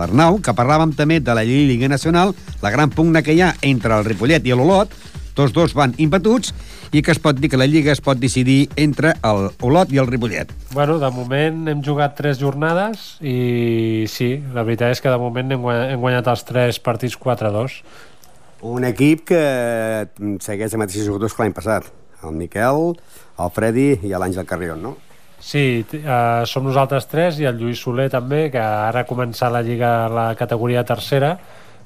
Speaker 1: Arnau, que parlàvem també de la Lliga Nacional, la gran pugna que hi ha entre el Ripollet i l'Olot, tots dos van impatuts, i que es pot dir que la Lliga es pot decidir entre el Olot i el Ripollet.
Speaker 11: Bueno, de moment hem jugat tres jornades i sí, la veritat és que de moment hem guanyat, hem guanyat els tres partits 4-2.
Speaker 9: Un equip que segueix els mateixos jugadors que l'any passat. El Miquel, el Freddy i l'Àngel Carrion, no?
Speaker 11: Sí, eh, som nosaltres tres i el Lluís Soler també, que ara ha començat la Lliga a la categoria tercera,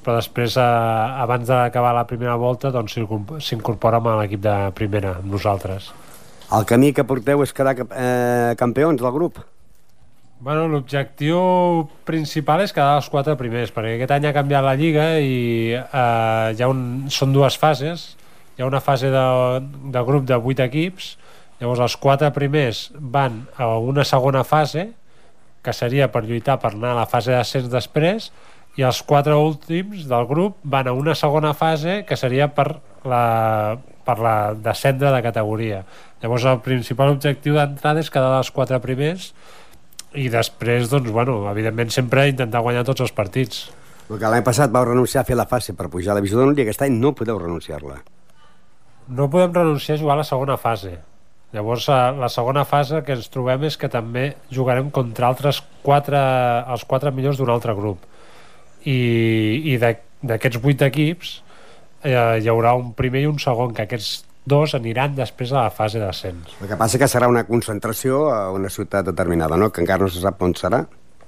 Speaker 11: però després, eh, abans d'acabar la primera volta, doncs s'incorp- s'incorpora amb l'equip de primera, amb nosaltres.
Speaker 9: El camí que porteu és quedar eh, campions del grup.
Speaker 11: Bueno, l'objectiu principal és quedar els quatre primers, perquè aquest any ha canviat la Lliga i eh, hi ha un, són dues fases. Hi ha una fase de, de grup de vuit equips, llavors els quatre primers van a una segona fase, que seria per lluitar per anar a la fase d'ascens després, i els quatre últims del grup van a una segona fase, que seria per la, per la descendre de categoria. Llavors el principal objectiu d'entrada és quedar els quatre primers i després, doncs, bueno, evidentment sempre intentar guanyar tots els partits.
Speaker 9: El que l'any passat vau renunciar a fer la fase per pujar a la divisió d'honor i aquest any no podeu renunciar-la.
Speaker 11: No podem renunciar a jugar a la segona fase. Llavors, a la segona fase que ens trobem és que també jugarem contra altres quatre, els quatre millors d'un altre grup. I, i d'aquests vuit equips eh, hi haurà un primer i un segon, que aquests dos aniran després a la fase d'ascens.
Speaker 9: El que passa que serà una concentració a una ciutat determinada, no? que encara no se sap on serà.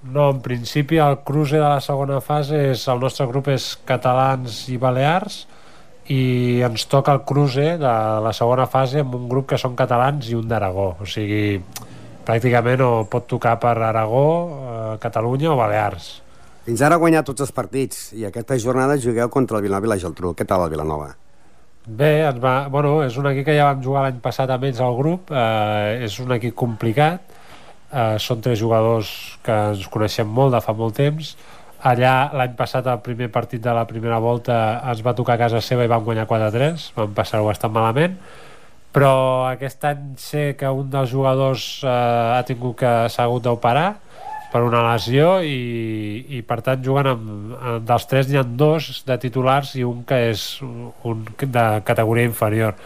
Speaker 11: No, en principi el cruce de la segona fase és, el nostre grup és catalans i balears i ens toca el cruce de la segona fase amb un grup que són catalans i un d'Aragó o sigui, pràcticament o pot tocar per Aragó, eh, Catalunya o Balears.
Speaker 9: Fins ara ha guanyat tots els partits i aquesta jornada jugueu contra el Vilanova i la Geltrú. Què tal el Vilanova?
Speaker 11: Bé, ens va, bueno, és un equip que ja vam jugar l'any passat amb ells al grup, eh, és un equip complicat, eh, són tres jugadors que ens coneixem molt de fa molt temps, allà l'any passat el primer partit de la primera volta ens va tocar a casa seva i vam guanyar 4-3 vam passar-ho bastant malament però aquest any sé que un dels jugadors eh, ha tingut que s'ha hagut d'operar per una lesió i, i per tant juguen amb, amb dels tres n'hi ha dos de titulars i un que és un de categoria inferior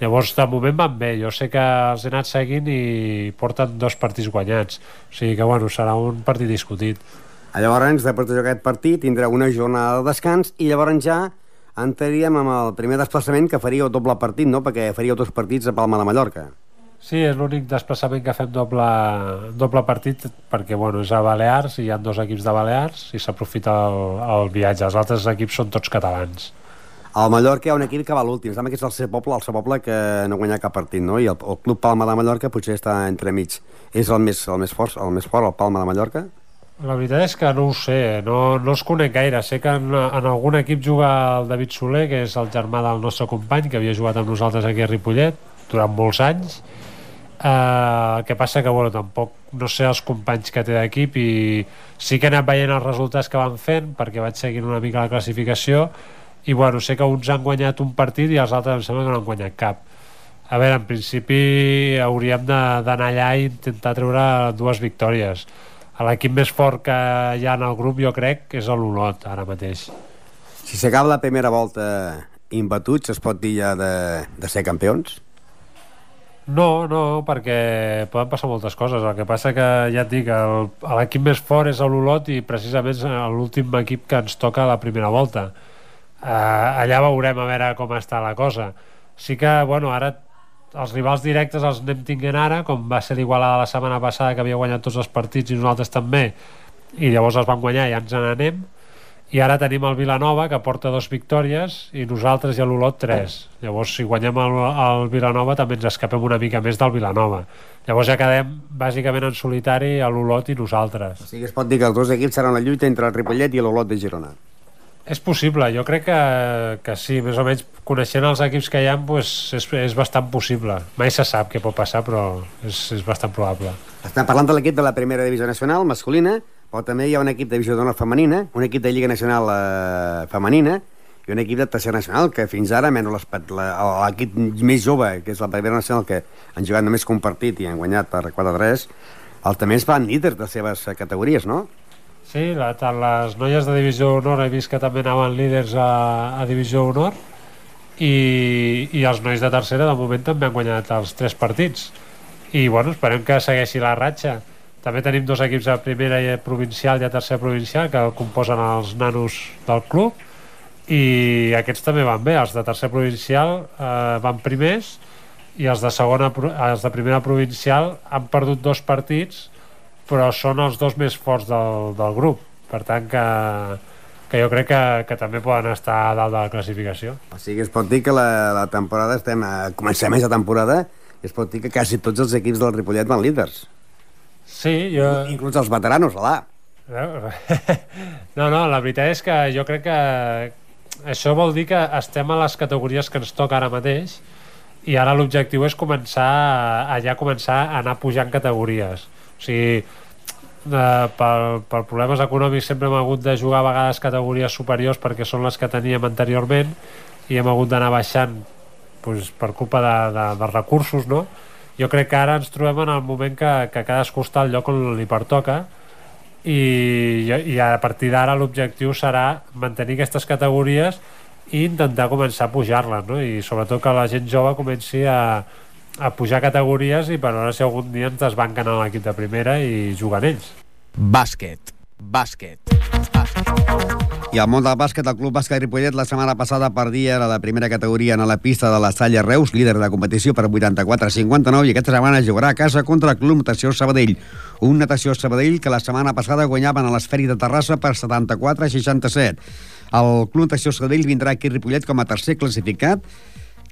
Speaker 11: llavors de moment van bé jo sé que els he anat seguint i porten dos partits guanyats o sigui que bueno, serà un partit discutit
Speaker 9: Llavors, després de jugar aquest partit, tindrà una jornada de descans i llavors ja entraríem amb el primer desplaçament que faríeu doble partit, no? Perquè faríeu dos partits a Palma de Mallorca.
Speaker 11: Sí, és l'únic desplaçament que fem doble, doble partit perquè bueno, és a Balears i hi ha dos equips de Balears i s'aprofita el, el viatge. Els altres equips són tots catalans.
Speaker 9: Al Mallorca hi ha un equip que va l'últim. Sembla que és el seu poble, el seu poble que no guanya cap partit, no? I el, el Club Palma de Mallorca potser està entremig. És el més, el més fort, el més fort, el Palma de Mallorca?
Speaker 11: La veritat és que no ho sé, no, no els conec gaire. Sé que en, en algun equip juga el David Soler, que és el germà del nostre company, que havia jugat amb nosaltres aquí a Ripollet durant molts anys. Uh, el que passa que bueno, tampoc no sé els companys que té d'equip i sí que he anat veient els resultats que van fent perquè vaig seguint una mica la classificació i bueno, sé que uns han guanyat un partit i els altres em sembla que no han guanyat cap. A veure, en principi hauríem d'anar allà i intentar treure dues victòries. L'equip més fort que hi ha en el grup jo crec és l'Olot ara mateix.
Speaker 9: Si s'acaba la primera volta imbatuts, es pot dir ja de, de ser campions?
Speaker 11: No, no, perquè poden passar moltes coses. El que passa que, ja et dic, l'equip més fort és l'Olot i precisament l'últim equip que ens toca a la primera volta. Uh, allà veurem a veure com està la cosa. Sí que, bueno, ara els rivals directes els anem tinguent ara, com va ser l'Igualada la setmana passada, que havia guanyat tots els partits i nosaltres també, i llavors els van guanyar i ja ens n'anem, i ara tenim el Vilanova que porta dos victòries i nosaltres i l'Olot tres llavors si guanyem el, el Vilanova també ens escapem una mica més del Vilanova llavors ja quedem bàsicament en solitari a l'Olot i nosaltres
Speaker 9: o sigui es pot dir que els dos equips seran la lluita entre el Ripollet i l'Olot de Girona
Speaker 11: és possible, jo crec que, que sí, més o menys coneixent els equips que hi ha pues, és, és bastant possible. Mai se sap què pot passar, però és, és bastant probable.
Speaker 9: Estem parlant de l'equip de la primera divisió nacional, masculina, però també hi ha un equip de divisió d'honor femenina, un equip de Lliga Nacional eh, femenina i un equip de tercera nacional que fins ara, menys l'equip més jove, que és la primera nacional, que han jugat només que un partit i han guanyat per 4-3, els també es fan líders de les seves categories, no?
Speaker 11: Sí, la, tant les noies de Divisió Honor he vist que també anaven líders a, a Divisió Honor i, i els nois de tercera de moment també han guanyat els tres partits i bueno, esperem que segueixi la ratxa també tenim dos equips a primera i provincial i a tercera provincial que composen els nanos del club i aquests també van bé. Els de tercera provincial eh, van primers i els de segona els de primera provincial han perdut dos partits però són els dos més forts del, del grup. Per tant que, que jo crec que, que també poden estar a dalt de la classificació.
Speaker 9: O sigui, es pot dir que la, la temporada estem a, comencem aquesta temporada i es pot dir que quasi tots els equips del Ripollet van líders
Speaker 11: sí, jo...
Speaker 9: inclús els veteranos, alà
Speaker 11: no, no, la veritat és que jo crec que això vol dir que estem a les categories que ens toca ara mateix i ara l'objectiu és començar a, a ja començar a anar pujant categories o sigui, eh, per, per problemes econòmics sempre hem hagut de jugar a vegades categories superiors perquè són les que teníem anteriorment i hem hagut d'anar baixant doncs, per culpa de, de, de recursos no? Jo crec que ara ens trobem en el moment que, que cadascú està al lloc on li pertoca i, i a partir d'ara l'objectiu serà mantenir aquestes categories i intentar començar a pujar-les no? i sobretot que la gent jove comenci a, a pujar categories i per veure si algun dia ens desbanquen a l'equip de primera i juguen ells.
Speaker 4: Bàsquet. Bàsquet. Bàsquet.
Speaker 1: I al món del bàsquet, el Club Bàsquet Ripollet la setmana passada perdia la de primera categoria en la pista de la Salle Reus, líder de la competició per 84-59, i aquesta setmana jugarà a casa contra el Club Natació Sabadell. Un Natació Sabadell que la setmana passada guanyaven a l'esferi de Terrassa per 74-67. El Club Natació Sabadell vindrà aquí a Ripollet com a tercer classificat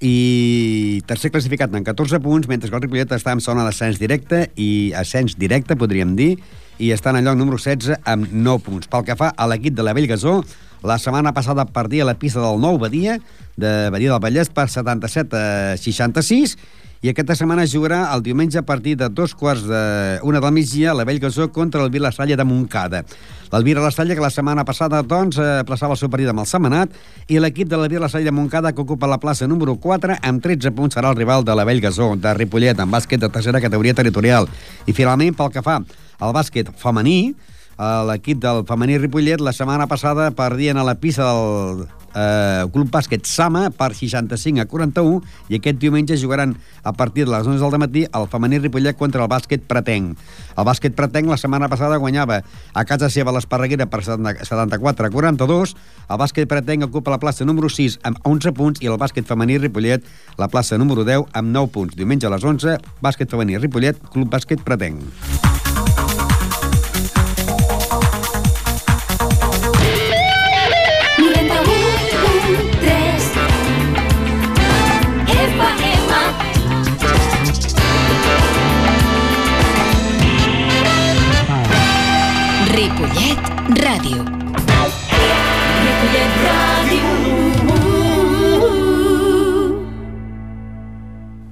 Speaker 1: i tercer classificat amb 14 punts, mentre que el Ripollet està en zona d'ascens directe i ascens directe, podríem dir, i està en lloc número 16 amb 9 punts. Pel que fa a l'equip de la Bellgasó, la setmana passada perdia la pista del nou Badia, de Badia del Vallès, per 77 a 66, i aquesta setmana jugarà el diumenge a partir de dos quarts de una del migdia la Bellgasó contra el Vilassalla de Montcada. L'Elvira Lassalla, que la setmana passada doncs, plaçava el seu partit amb el Semanat, i l'equip de l'Elvira Lassalla de Montcada, que ocupa la plaça número 4, amb 13 punts, serà el rival de la Bellgasó, de Ripollet, en bàsquet de tercera categoria territorial. I finalment, pel que fa al bàsquet femení, eh, l'equip del femení Ripollet la setmana passada perdien a la pista del eh, Club Bàsquet Sama per 65 a 41 i aquest diumenge jugaran a partir de les 11 del matí el femení Ripollet contra el bàsquet Pretenc. El bàsquet Pretenc la setmana passada guanyava a casa seva l'Esparreguera per 70 74 a 42, el bàsquet Pretenc ocupa la plaça número 6 amb 11 punts i el bàsquet femení Ripollet la plaça número 10 amb 9 punts. Diumenge a les 11, bàsquet femení Ripollet, Club Bàsquet Pretenc.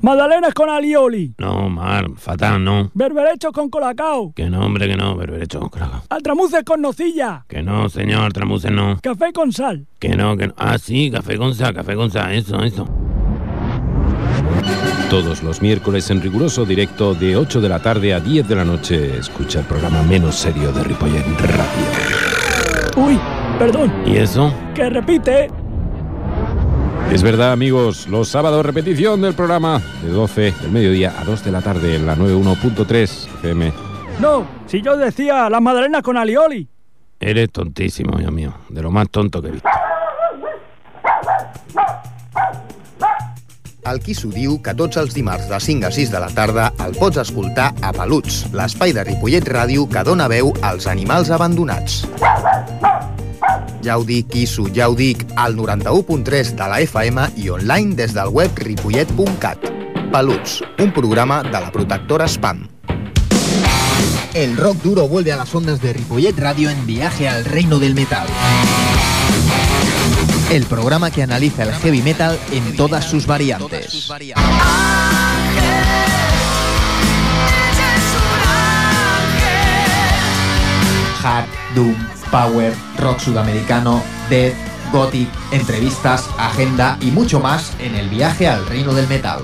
Speaker 12: Magdalenas con alioli.
Speaker 13: No, Mar, fatal, no.
Speaker 12: Berberechos con colacao.
Speaker 13: Que no, hombre, que no, berberecho, carajo.
Speaker 12: Altramuces con nocilla.
Speaker 13: Que no, señor, tramuces no.
Speaker 12: Café con sal.
Speaker 13: Que no, que no. Ah, sí, café con sal, café con sal, eso, eso.
Speaker 14: Todos los miércoles en riguroso directo de 8 de la tarde a 10 de la noche. Escucha el programa menos serio de Ripollet Radio.
Speaker 12: Uy, perdón.
Speaker 13: ¿Y eso?
Speaker 12: Que repite.
Speaker 14: Es verdad, amigos, los sábados repetición del programa de 12 del mediodía a 2 de la tarde en la 91.3 FM.
Speaker 12: No, si yo decía las magdalenas con alioli.
Speaker 13: Eres tontísimo, Dios mío. De lo más tonto que he visto.
Speaker 4: El qui s'ho diu que tots els dimarts de 5 a 6 de la tarda el pots escoltar a Peluts, l'espai de Ripollet Ràdio que dona veu als animals abandonats. Ja ho dic, dic, al 91.3 de la FM i online des del web ripollet.cat. Peluts, un programa de la protectora Spam.
Speaker 15: El rock duro vuelve a las ondas de Ripollet Radio en Viaje al Reino del Metal. El programa que analiza el heavy metal en todas sus variantes. Hard, Doom, Power, Rock Sudamericano, Death, Gothic, entrevistas, agenda y mucho más en el viaje al reino del metal.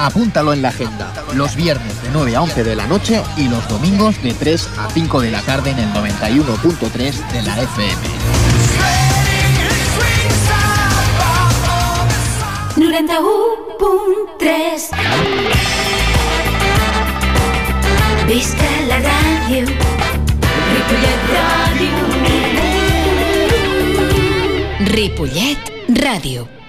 Speaker 15: Apúntalo en la agenda. Los viernes de 9 a 11 de la noche y los domingos de 3 a 5 de la tarde en el 91.3 de la FM.
Speaker 16: 91.3 Visca la ràdio Ripollet Ràdio
Speaker 17: Ripollet Ràdio.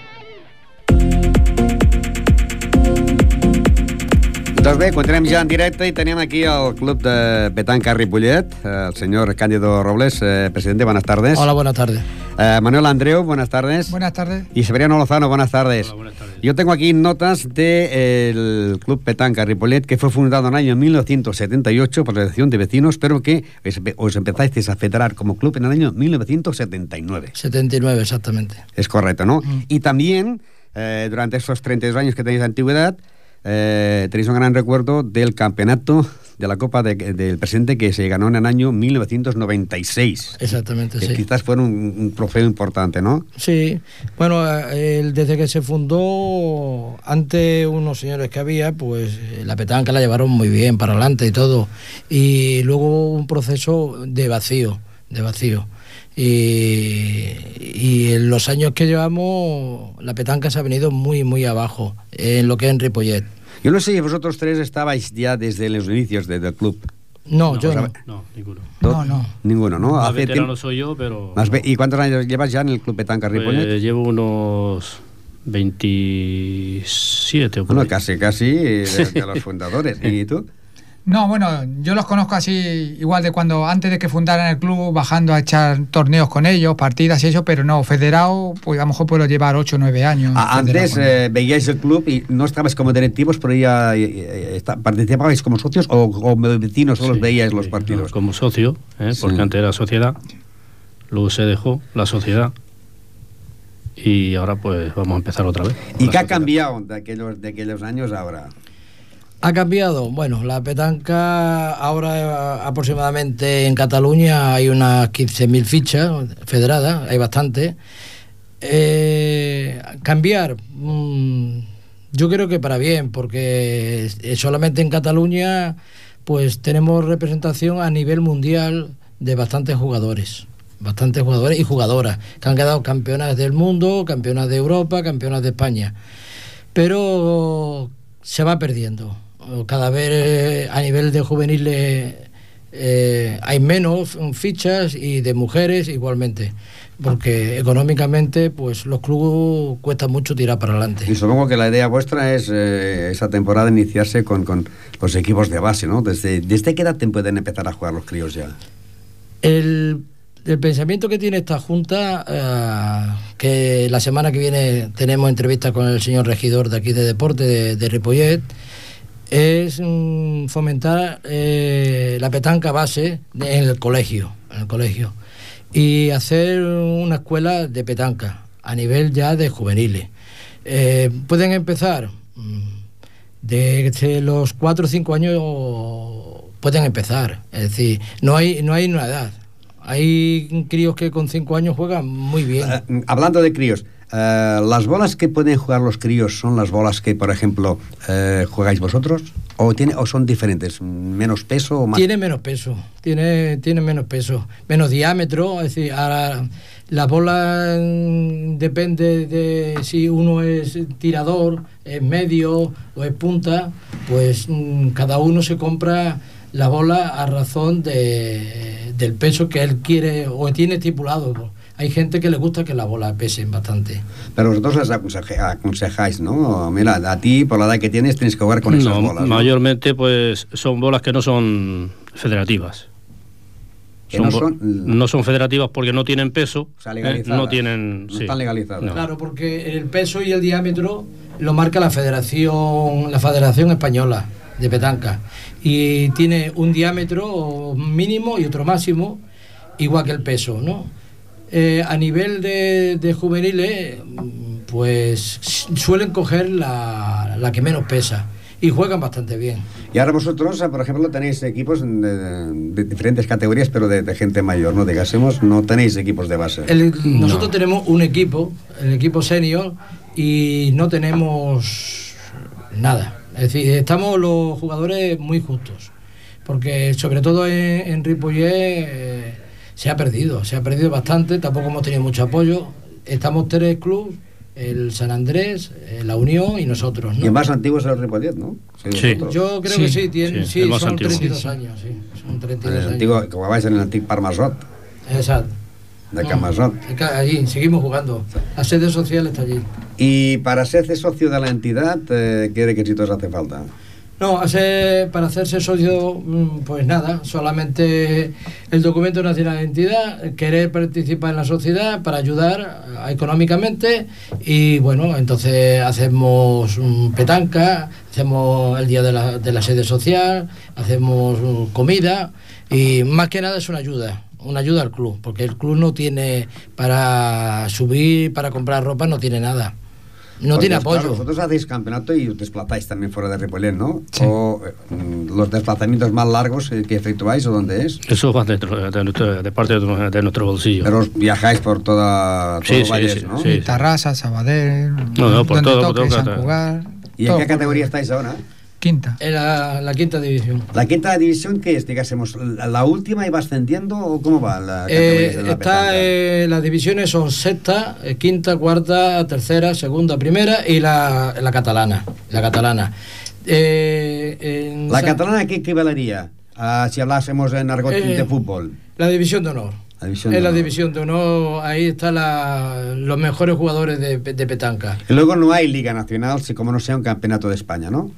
Speaker 1: Doncs bé, continuem ja en directe i tenim aquí el club de Petanca Ripollet, eh, el senyor Cándido Robles, eh, presidente, buenas tardes.
Speaker 18: Hola, buenas tardes.
Speaker 1: Eh, Manuel Andreu, buenas tardes.
Speaker 18: Buenas tardes.
Speaker 1: Y Severiano Lozano, buenas tardes. Hola, buenas tardes. Yo tengo aquí notas del Club Petanca Ripollet, que fue fundado en el año 1978 por la Asociación de Vecinos, pero que os empezasteis a federar como club en el año 1979.
Speaker 18: 79, exactamente.
Speaker 1: Es correcto, ¿no? Mm. Y también, eh, durante esos 32 años que tenéis de antigüedad, eh, tenéis un gran recuerdo del campeonato de la Copa de, del Presidente que se ganó en el año 1996.
Speaker 18: Exactamente,
Speaker 1: que
Speaker 18: sí.
Speaker 1: Quizás fue un, un, trofeo importante, ¿no?
Speaker 18: Sí. Bueno, el, desde que se fundó, ante unos señores que había, pues la petanca la llevaron muy bien para adelante y todo. Y luego hubo un proceso de vacío, de vacío. Y, y, en los años que llevamos, la petanca se ha venido muy, muy abajo, en lo que es en Ripollet.
Speaker 1: Yo no sé si vosotros tres estabais ya desde los inicios de, del club.
Speaker 18: No, no yo no.
Speaker 11: No, ninguno.
Speaker 18: No, no.
Speaker 1: Ninguno, ¿no?
Speaker 11: Más Hace veterano soy yo, pero...
Speaker 1: Más ¿Y cuántos años llevas ya en el club Petanca Ripollet?
Speaker 11: Pues llevo unos 27 o
Speaker 1: Bueno, casi, casi de, de los fundadores. ¿Y tú?
Speaker 19: No, bueno, yo los conozco así, igual de cuando antes de que fundaran el club, bajando a echar torneos con ellos, partidas y eso, pero no, federado, pues a lo mejor puedo llevar 8 o 9 años.
Speaker 1: Ah, antes eh, veíais el club y no estabais como directivos, pero ya eh, eh, está- participabais como socios o como vecinos solo veíais los partidos.
Speaker 20: como socio, ¿eh? porque
Speaker 1: Sí.
Speaker 20: antes era sociedad, luego se dejó la sociedad y ahora pues vamos a empezar otra vez.
Speaker 1: ¿Y qué ha cambiado de aquellos, de aquellos años ahora?
Speaker 18: Ha cambiado. Bueno, la petanca ahora eh, aproximadamente en Cataluña hay unas 15.000 fichas federadas, hay bastante. Eh, cambiar, mm, yo creo que para bien, porque solamente en Cataluña pues tenemos representación a nivel mundial de bastantes jugadores. Bastantes jugadores y jugadoras que han quedado campeonas del mundo, campeonas de Europa, campeonas de España. Pero se va perdiendo. Cada vez eh, a nivel de juveniles eh, hay menos fichas y de mujeres igualmente. Porque económicamente pues los clubes cuesta mucho tirar para adelante.
Speaker 1: Y supongo que la idea vuestra es eh, esa temporada iniciarse con, con los equipos de base, ¿no? Desde, ¿Desde qué edad te pueden empezar a jugar los críos ya?
Speaker 18: El, el pensamiento que tiene esta Junta, eh, que la semana que viene tenemos entrevista con el señor regidor de aquí de deporte de, de Ripollet, es mm, fomentar eh, la petanca base en el colegio, en el colegio y hacer una escuela de petanca a nivel ya de juveniles. Eh, pueden empezar mm, desde los 4 o 5 años pueden empezar. Es decir, no hay, no hay una edad. Hay críos que con 5 años juegan muy bien.
Speaker 1: Eh, hablando de críos, eh, ¿las bolas que pueden jugar los críos son las bolas que, por ejemplo, eh, jugáis vosotros? ¿O, tiene, ¿O son diferentes? ¿Menos peso o más?
Speaker 18: Tiene menos peso, tiene, tiene menos peso, menos diámetro, es decir, ahora la bola mm, depende de si uno es tirador, es medio o es punta, pues mm, cada uno se compra la bola a razón de, del peso que él quiere o tiene estipulado. Hay gente que le gusta que la bola pesen bastante.
Speaker 1: Pero vosotros les aconseje- aconsejáis, ¿no? Mira, a ti, por la edad que tienes, tienes que jugar con esas
Speaker 20: No,
Speaker 1: bolas. ¿no?
Speaker 20: mayormente pues son bolas que no son federativas.
Speaker 1: Que no son-
Speaker 20: no son federativas porque no tienen peso,
Speaker 1: sea,
Speaker 20: ¿eh?
Speaker 1: legalizadas.
Speaker 20: no tienen...
Speaker 1: No están legalizadas.
Speaker 20: No.
Speaker 18: Claro, porque el peso y el diámetro lo marca la Federación, la Federación Española de Petanca. Y tiene un diámetro mínimo y otro máximo, igual que el peso, ¿no? Eh, a nivel de, de juveniles, pues suelen coger la, la que menos pesa y juegan bastante bien.
Speaker 1: Y ahora vosotros, eh, por ejemplo, tenéis equipos de, diferentes categorías, pero de, de gente mayor, ¿no? Digásemos, no tenéis equipos de base.
Speaker 18: El- nosotros tenemos un equipo, el equipo senior, y no tenemos nada. Es decir, estamos los jugadores muy justos. Porque sobre todo en, en Ripollet eh, se ha perdido, se ha perdido bastante, tampoco hemos tenido mucho apoyo. Estamos tres clubes, el San Andrés, eh, la Unión y nosotros. ¿no?
Speaker 1: Y el más antiguo es el Ripollet, ¿no? vosotros.
Speaker 18: Yo creo que sí, tiene, sí, son
Speaker 1: antiguo.
Speaker 18: 32
Speaker 1: Sí, sí.
Speaker 18: años, sí, son 32
Speaker 1: El
Speaker 18: años.
Speaker 1: antiguo, que jugabais en el antiguo Parmasot,
Speaker 18: Exacto.
Speaker 1: de Camasot.
Speaker 18: Acá, Allí, seguimos jugando. La sede social está allí.
Speaker 1: Y para ser socio de la entidad, eh, ¿qué requisitos hace falta?
Speaker 18: No, hace- para hacerse socio, mm, pues nada, solamente el documento nacional de entidad, querer participar en la sociedad para ayudar eh, económicamente y bueno, entonces hacemos petanca, hacemos el día de la, de la sede social, hacemos mm, comida y más que nada es una ayuda. Una ayuda al club, porque el club no tiene para subir, para comprar ropa, no tiene nada. No
Speaker 1: Porque,
Speaker 18: tiene
Speaker 1: claro,
Speaker 18: apoyo.
Speaker 1: vosotros hacéis campeonato y os desplazáis también fuera de Ripollet, ¿no? O eh, mm, los desplazamientos más largos eh, que efectuáis o dónde es.
Speaker 20: Eso va dentro, de, nuestro- de parte de, de nuestro bolsillo.
Speaker 1: Pero os viajáis por toda todo
Speaker 20: Sí, sí,
Speaker 1: Valles,
Speaker 20: sí,
Speaker 1: ¿no?
Speaker 20: sí, sí.
Speaker 19: Tarrasa, Sabadell,
Speaker 20: No, no, por todo, por todo,
Speaker 19: San
Speaker 20: claro.
Speaker 19: Cugat,
Speaker 1: ¿Y en qué categoría estáis ahora?
Speaker 19: Quinta.
Speaker 18: En la, quinta división.
Speaker 1: ¿La quinta división qué es? Digásemos, ¿la, última y va ascendiendo o cómo va la
Speaker 18: Eh,
Speaker 1: categoría de la
Speaker 18: está, eh, las divisiones son sexta, eh, quinta, cuarta, tercera, segunda, primera y la, la catalana. La catalana. Eh, en
Speaker 1: ¿La
Speaker 18: Sa-
Speaker 1: catalana qué equivalería a si hablásemos en argot
Speaker 18: Eh,
Speaker 1: de fútbol?
Speaker 18: La división de honor.
Speaker 1: División
Speaker 18: es
Speaker 1: de
Speaker 18: la
Speaker 1: honor.
Speaker 18: división de honor, ahí están los mejores jugadores de, de petanca.
Speaker 1: Y luego no hay Liga Nacional, si como no sea un campeonato de España, ¿no?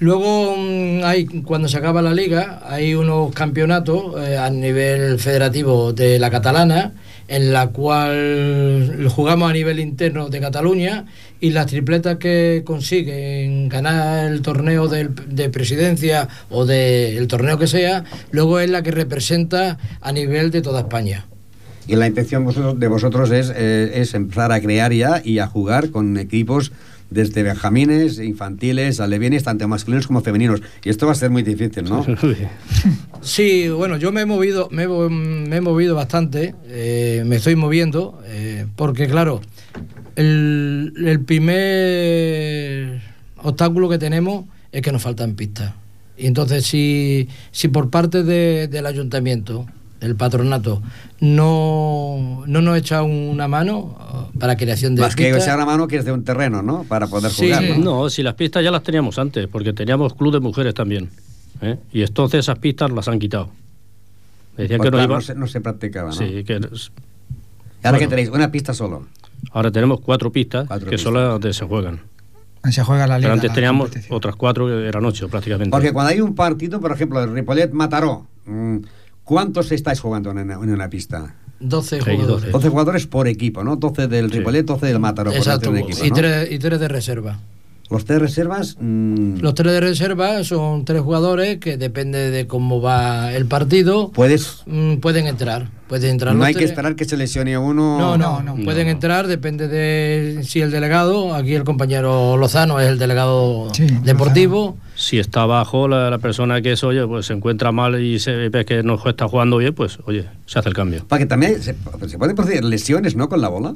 Speaker 18: Luego mm, hay, cuando se acaba la liga, hay unos campeonatos eh, a nivel federativo de la catalana, en la cual jugamos a nivel interno de Cataluña y las tripletas que consiguen ganar el torneo del- de presidencia o del torneo que sea, luego es la que representa a nivel de toda España.
Speaker 1: Y la intención de vosotros es, eh, es empezar a crear ya y a jugar con equipos desde benjamines, infantiles, alevines, tanto masculinos como femeninos. Y esto va a ser muy difícil, ¿no?
Speaker 18: Sí, bueno, yo me he movido, me he, movido bastante, eh, me estoy moviendo, eh, porque claro, el, primer obstáculo que tenemos es que nos faltan pistas. Y entonces, si, si por parte de- del ayuntamiento, el patronato, no, no nos echa una mano eh, para creación de
Speaker 1: Más que
Speaker 18: pistas,
Speaker 1: echar la mano que es de un terreno, ¿no? Para poder jugar, ¿no?
Speaker 20: No, si las pistas ya las teníamos antes, porque teníamos club de mujeres también. ¿eh? Y entonces esas pistas las han quitado. Decían
Speaker 1: Pues
Speaker 20: que no
Speaker 1: no, se, no se practicaba, ¿no?
Speaker 20: Sí, que.
Speaker 1: ¿Y ahora que tenéis? ¿Una pista solo?
Speaker 20: Ahora tenemos cuatro pistas que son las donde se juegan.
Speaker 19: Se juega la liga.
Speaker 20: Pero antes teníamos otras cuatro que eran ocho prácticamente.
Speaker 1: Porque cuando hay un partido, por ejemplo, el Ripollet-Mataró, mm, ¿cuántos estáis jugando en una, en una pista?
Speaker 18: 12
Speaker 20: Seis,
Speaker 18: jugadores.
Speaker 1: 12 jugadores por equipo, ¿no? 12 del Ripollet, 12 del Mataró. por
Speaker 18: Exacto,
Speaker 1: un equipo,
Speaker 18: y,
Speaker 1: ¿no?
Speaker 18: tres, y tres de reserva.
Speaker 1: Los tres reservas... mm,
Speaker 18: Los tres de reserva son tres jugadores que depende de cómo va el partido.
Speaker 1: Puedes...
Speaker 18: mm, pueden entrar. Pueden entrar
Speaker 1: No hay que esperar que se lesione uno...
Speaker 18: No, no, no, pueden entrar, depende de si el delegado, aquí el compañero Lozano es el delegado deportivo.
Speaker 20: Si está abajo la, la persona que es, oye, pues se encuentra mal y se ve que no está jugando bien, pues, oye, se hace el cambio.
Speaker 1: Porque también se, se pueden producir lesiones, ¿no? Con la bola.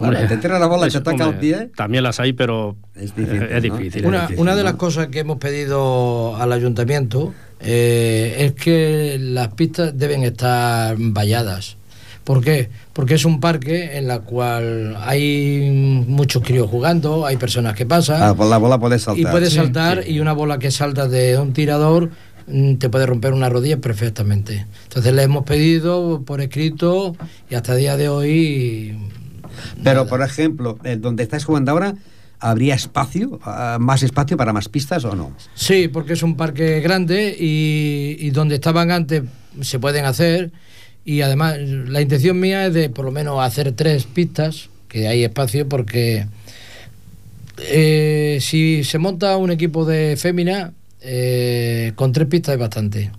Speaker 20: Hombre,
Speaker 1: te tira la bola y
Speaker 20: pues,
Speaker 1: te ataca
Speaker 20: hombre,
Speaker 1: el pie.
Speaker 20: También las hay, pero
Speaker 1: es
Speaker 20: difícil. Es difícil, es
Speaker 18: Una,
Speaker 20: difícil,
Speaker 18: una de
Speaker 20: ¿no?
Speaker 18: las cosas que hemos pedido al ayuntamiento eh, es que las pistas deben estar valladas. ¿Por qué? Porque es un parque en la cual hay muchos críos jugando, hay personas que pasan.
Speaker 1: Ah, pues la bola puede saltar.
Speaker 18: Y puede
Speaker 1: Sí,
Speaker 18: saltar y una bola que salta de un tirador mm, te puede romper una rodilla perfectamente. Entonces le hemos pedido por escrito y hasta el día de hoy
Speaker 1: Pero, por ejemplo, donde estáis jugando ahora, ¿habría espacio? ah, ¿Más espacio para más pistas o no?
Speaker 18: Sí, porque es un parque grande y, y donde estaban antes se pueden hacer. Y además, la intención mía es de por lo menos hacer tres pistas, que hay espacio, porque eh, si se monta un equipo de fémina, eh, con tres pistas es bastante.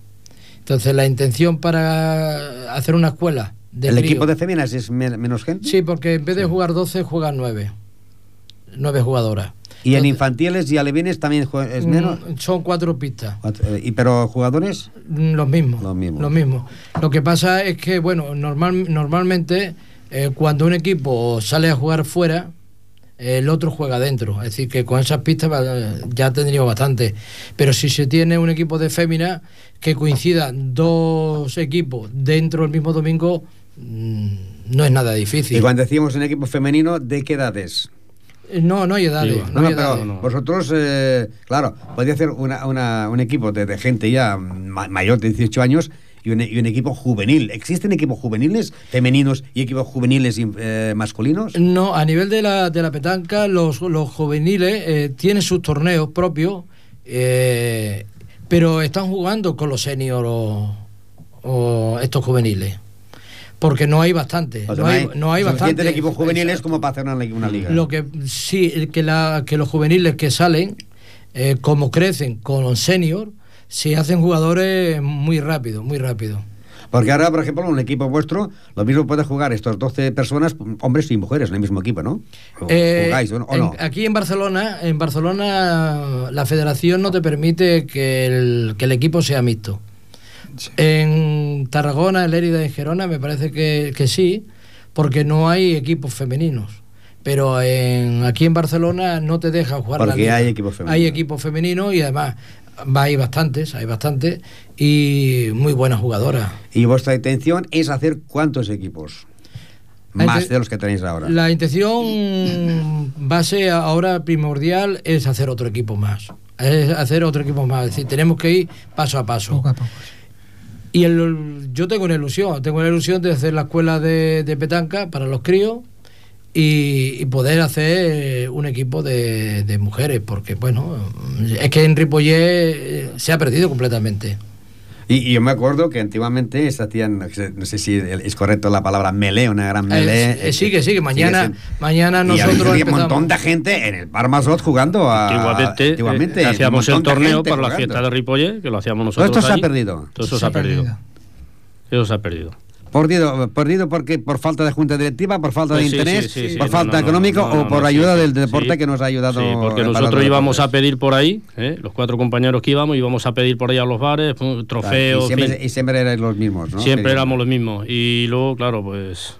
Speaker 18: Entonces, la intención para hacer una escuela de
Speaker 1: ¿El equipo de féminas es me- menos gente?
Speaker 18: Sí, porque en vez de jugar 12, juegan 9. 9 jugadoras.
Speaker 1: ¿Y en infantiles y alevines también es menos?
Speaker 18: Mm, Son cuatro pistas.
Speaker 1: Cuatro, eh, ¿Y pero jugadores?
Speaker 18: Mm, Los mismos.
Speaker 1: Los mismos.
Speaker 18: Los mismos. Lo que pasa es que, bueno, normal, normalmente eh, cuando un equipo sale a jugar fuera, el otro juega dentro. Es decir, que con esas pistas ya tendríamos bastante. Pero si se tiene un equipo de fémina que coincidan dos equipos dentro del mismo domingo, no es nada difícil.
Speaker 1: Y cuando decíamos un equipo femenino, ¿de qué edades?
Speaker 18: Eh, No, no hay edades.
Speaker 1: Digo,
Speaker 18: no
Speaker 1: no,
Speaker 18: hay
Speaker 1: pero
Speaker 18: edades.
Speaker 1: vosotros, eh, claro, podría hacer una- una- un equipo de, de gente ya ma- mayor de 18 años y un, y un equipo juvenil. ¿Existen equipos juveniles femeninos y equipos juveniles eh, masculinos?
Speaker 18: No, a nivel de la, de la petanca, los, los juveniles eh, tienen sus torneos propios, eh, pero están jugando con los seniors o, o estos juveniles. Porque no hay bastante.
Speaker 1: O sea,
Speaker 18: no, hay, no hay bastante.
Speaker 1: equipos juveniles como para hacer una, li- una liga.
Speaker 18: Lo que sí, que, la, que los juveniles que salen, eh, como crecen con los seniors, se hacen jugadores muy rápido, muy rápido.
Speaker 1: Porque ahora, por ejemplo, un equipo vuestro, lo mismo puede jugar estos 12 personas, hombres y mujeres, en el mismo equipo,
Speaker 18: Eh,
Speaker 1: ¿Jugáis o no? o
Speaker 18: en-
Speaker 1: no?
Speaker 18: Aquí en Barcelona, en Barcelona la federación no te permite que el, que el equipo sea mixto. En Tarragona, en Lérida y en Gerona me parece que, que sí, porque no hay equipos femeninos. Pero en, aquí en Barcelona no te deja jugar
Speaker 1: Porque hay equipos femeninos.
Speaker 18: Hay equipos femeninos y además va- hay bastantes, hay bastantes y muy buenas jugadoras.
Speaker 1: Y vuestra intención es hacer cuántos equipos? Más de los que tenéis ahora.
Speaker 18: La intención base ahora primordial es hacer otro equipo más. Es hacer otro equipo más. Es decir, tenemos que ir paso a paso. Y el- yo tengo una ilusión, tengo una ilusión de hacer la escuela de, petanca para los críos y, y poder hacer un equipo de, de mujeres, porque bueno, es que en Ripollet eh, se ha perdido completamente.
Speaker 1: Y, y yo me acuerdo que antiguamente se hacían, no sé- no sé si es correcto la palabra melee, una gran melee.
Speaker 18: Eh, eh, sigue, sigue, mañana, mañana
Speaker 1: y
Speaker 18: nosotros
Speaker 1: había un montón de gente en el Bar Masot jugando a...
Speaker 20: Antiguamente,
Speaker 1: antiguamente,
Speaker 20: eh, hacíamos el torneo para la
Speaker 1: jugando.
Speaker 20: fiesta de Ripollet, que lo hacíamos
Speaker 1: Todo
Speaker 20: nosotros.
Speaker 1: esto se ha perdido.
Speaker 20: Todo eso se, ha perdido. Eso se ha perdido.
Speaker 1: Perdido, perdido porque por falta de junta directiva, por falta de
Speaker 20: sí,
Speaker 1: interés,
Speaker 20: sí, sí, sí,
Speaker 1: por falta
Speaker 20: no,
Speaker 1: económico
Speaker 20: no, no,
Speaker 1: o por
Speaker 20: no,
Speaker 1: ayuda
Speaker 20: sí,
Speaker 1: del deporte
Speaker 20: Sí.
Speaker 1: que nos ha ayudado.
Speaker 20: Sí, porque nosotros íbamos a pedir por ahí, ¿eh? los cuatro compañeros que íbamos, íbamos a pedir por ahí a los bares, trofeos.
Speaker 1: y, siempre,
Speaker 20: fin.
Speaker 1: y siempre erais los mismos, ¿no?
Speaker 20: Siempre éramos los mismos. Y luego, claro, pues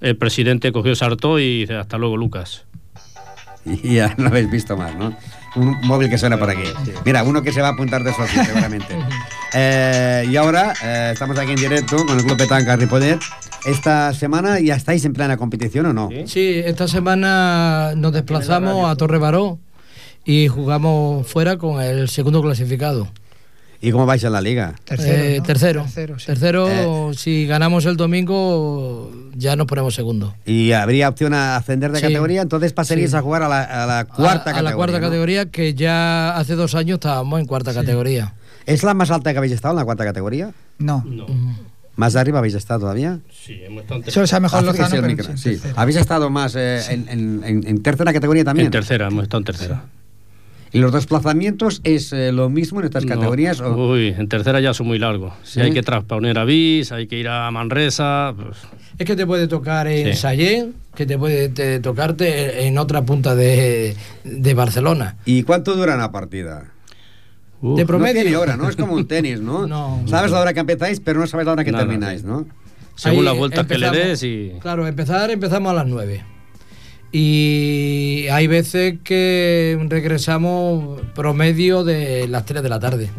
Speaker 20: el presidente cogió sartó y dice, hasta luego, Lucas.
Speaker 1: Y ya no habéis visto más, ¿no? Un móvil que suena por aquí. Mira, uno que se va a apuntar de socio, seguramente. Eh, y ahora eh, estamos aquí en directo con el Club Petanca Ripollet. Esta semana ya estáis en plena competición o no?
Speaker 18: Sí, esta semana nos desplazamos a Torre Baró y jugamos fuera con el segundo clasificado.
Speaker 1: ¿Y cómo vais en la liga?
Speaker 18: Eh,
Speaker 19: ¿no?
Speaker 18: tercero.
Speaker 19: Tercero, sí.
Speaker 18: Tercero, si ganamos el domingo, ya nos ponemos segundo.
Speaker 1: ¿Y habría opción a ascender de
Speaker 18: Sí.
Speaker 1: categoría? Entonces pasaríais
Speaker 18: Sí.
Speaker 1: a jugar a la, a la cuarta
Speaker 18: a, a
Speaker 1: categoría.
Speaker 18: la cuarta
Speaker 1: ¿no?
Speaker 18: categoría, que ya hace dos años estábamos en cuarta categoría.
Speaker 1: ¿Es la más alta que habéis estado en la cuarta categoría?
Speaker 19: No.
Speaker 1: ¿Más de arriba habéis estado todavía?
Speaker 20: Sí, hemos estado en
Speaker 19: Eso es a mejor
Speaker 1: Acérquese
Speaker 19: Lozano, pero
Speaker 1: micro,
Speaker 19: sí, tercera.
Speaker 1: ¿Habéis estado más eh, en, en- en- en tercera categoría también?
Speaker 20: En tercera, hemos estado en tercera.
Speaker 1: ¿Y los desplazamientos es eh, lo mismo en estas
Speaker 20: No.
Speaker 1: categorías? o-
Speaker 20: Uy, en tercera ya son muy largos. Si
Speaker 1: ¿Sí?
Speaker 20: hay que transponer a Bis, hay que ir a Manresa. pues,
Speaker 18: Es que te puede tocar en
Speaker 20: Sí.
Speaker 18: Sallén, que te puede te- tocarte en otra punta de, de Barcelona.
Speaker 1: ¿Y cuánto dura una partida?
Speaker 18: De promedio.
Speaker 1: No tiene hora, ¿no? Es como un tenis, ¿no? Sabes la hora que empezáis, pero no sabes la hora que
Speaker 20: Nada,
Speaker 1: termináis, ¿no?
Speaker 20: según
Speaker 18: Ahí
Speaker 20: las vueltas que le des y...
Speaker 18: Claro, empezar empezamos a las 9. Y hay veces que regresamos promedio de las 3 de la tarde.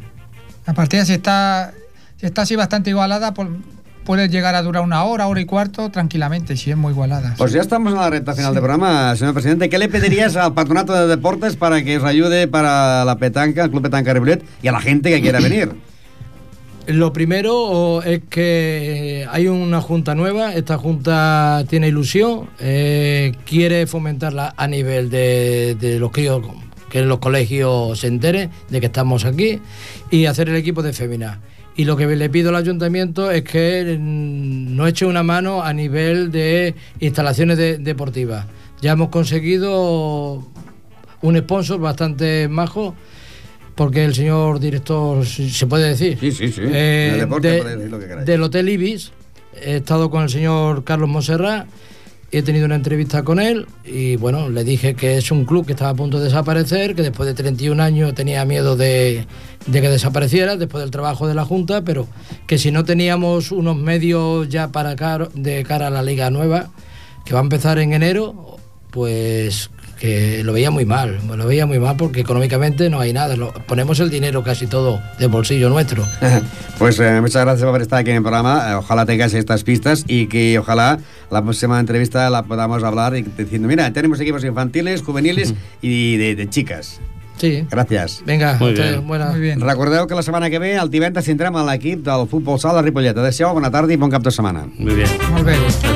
Speaker 19: La partida si está, si está así bastante igualada, pues, puede llegar a durar una hora, hora y cuarto tranquilamente, si es muy igualada.
Speaker 1: Pues ya estamos en la recta final del programa, señor presidente. ¿Qué le pedirías al patronato de deportes para que os ayude para la petanca, el Club Petanca Ripollet y a la gente que quiera venir?
Speaker 18: Lo primero es que hay una junta nueva, esta junta tiene ilusión, eh, quiere fomentarla a nivel de, de los críos, que en los colegios se entere de que estamos aquí, y hacer el equipo de fémina. Y lo que le pido al ayuntamiento es que mm, nos eche una mano a nivel de instalaciones de- deportivas. Ya hemos conseguido un sponsor bastante majo, porque el señor director, se puede decir,
Speaker 1: Sí, sí, sí.
Speaker 18: eh, de-
Speaker 1: decir lo que
Speaker 18: del Hotel Ibis. He estado con el señor Carlos Monserrat, he tenido una entrevista con él y bueno, le dije que es un club que estaba a punto de desaparecer, que después de 31 años tenía miedo de, que desapareciera después del trabajo de la Junta, pero que si no teníamos unos medios ya para de cara a la liga nueva, que va a empezar en enero, pues que lo veía muy mal, lo veía muy mal porque económicamente no hay nada, lo- ponemos el dinero casi todo del bolsillo nuestro.
Speaker 1: Pues eh, muchas gracias por estar aquí en el programa. Eh, ojalá tengáis estas pistas y que ojalá la próxima entrevista la podamos hablar y diciendo, mira, tenemos equipos infantiles, juveniles y de, de chicas.
Speaker 18: Sí.
Speaker 1: Gràcies.
Speaker 18: Vinga,
Speaker 20: Muy
Speaker 18: buena.
Speaker 19: Muy bien.
Speaker 1: Recordeu que la setmana que ve, el divendres, tindrem a l'equip del futbol sala Ripollet. Adéu-siau, bona tarda i bon cap de setmana.
Speaker 20: Muy bien.
Speaker 19: Molt bé.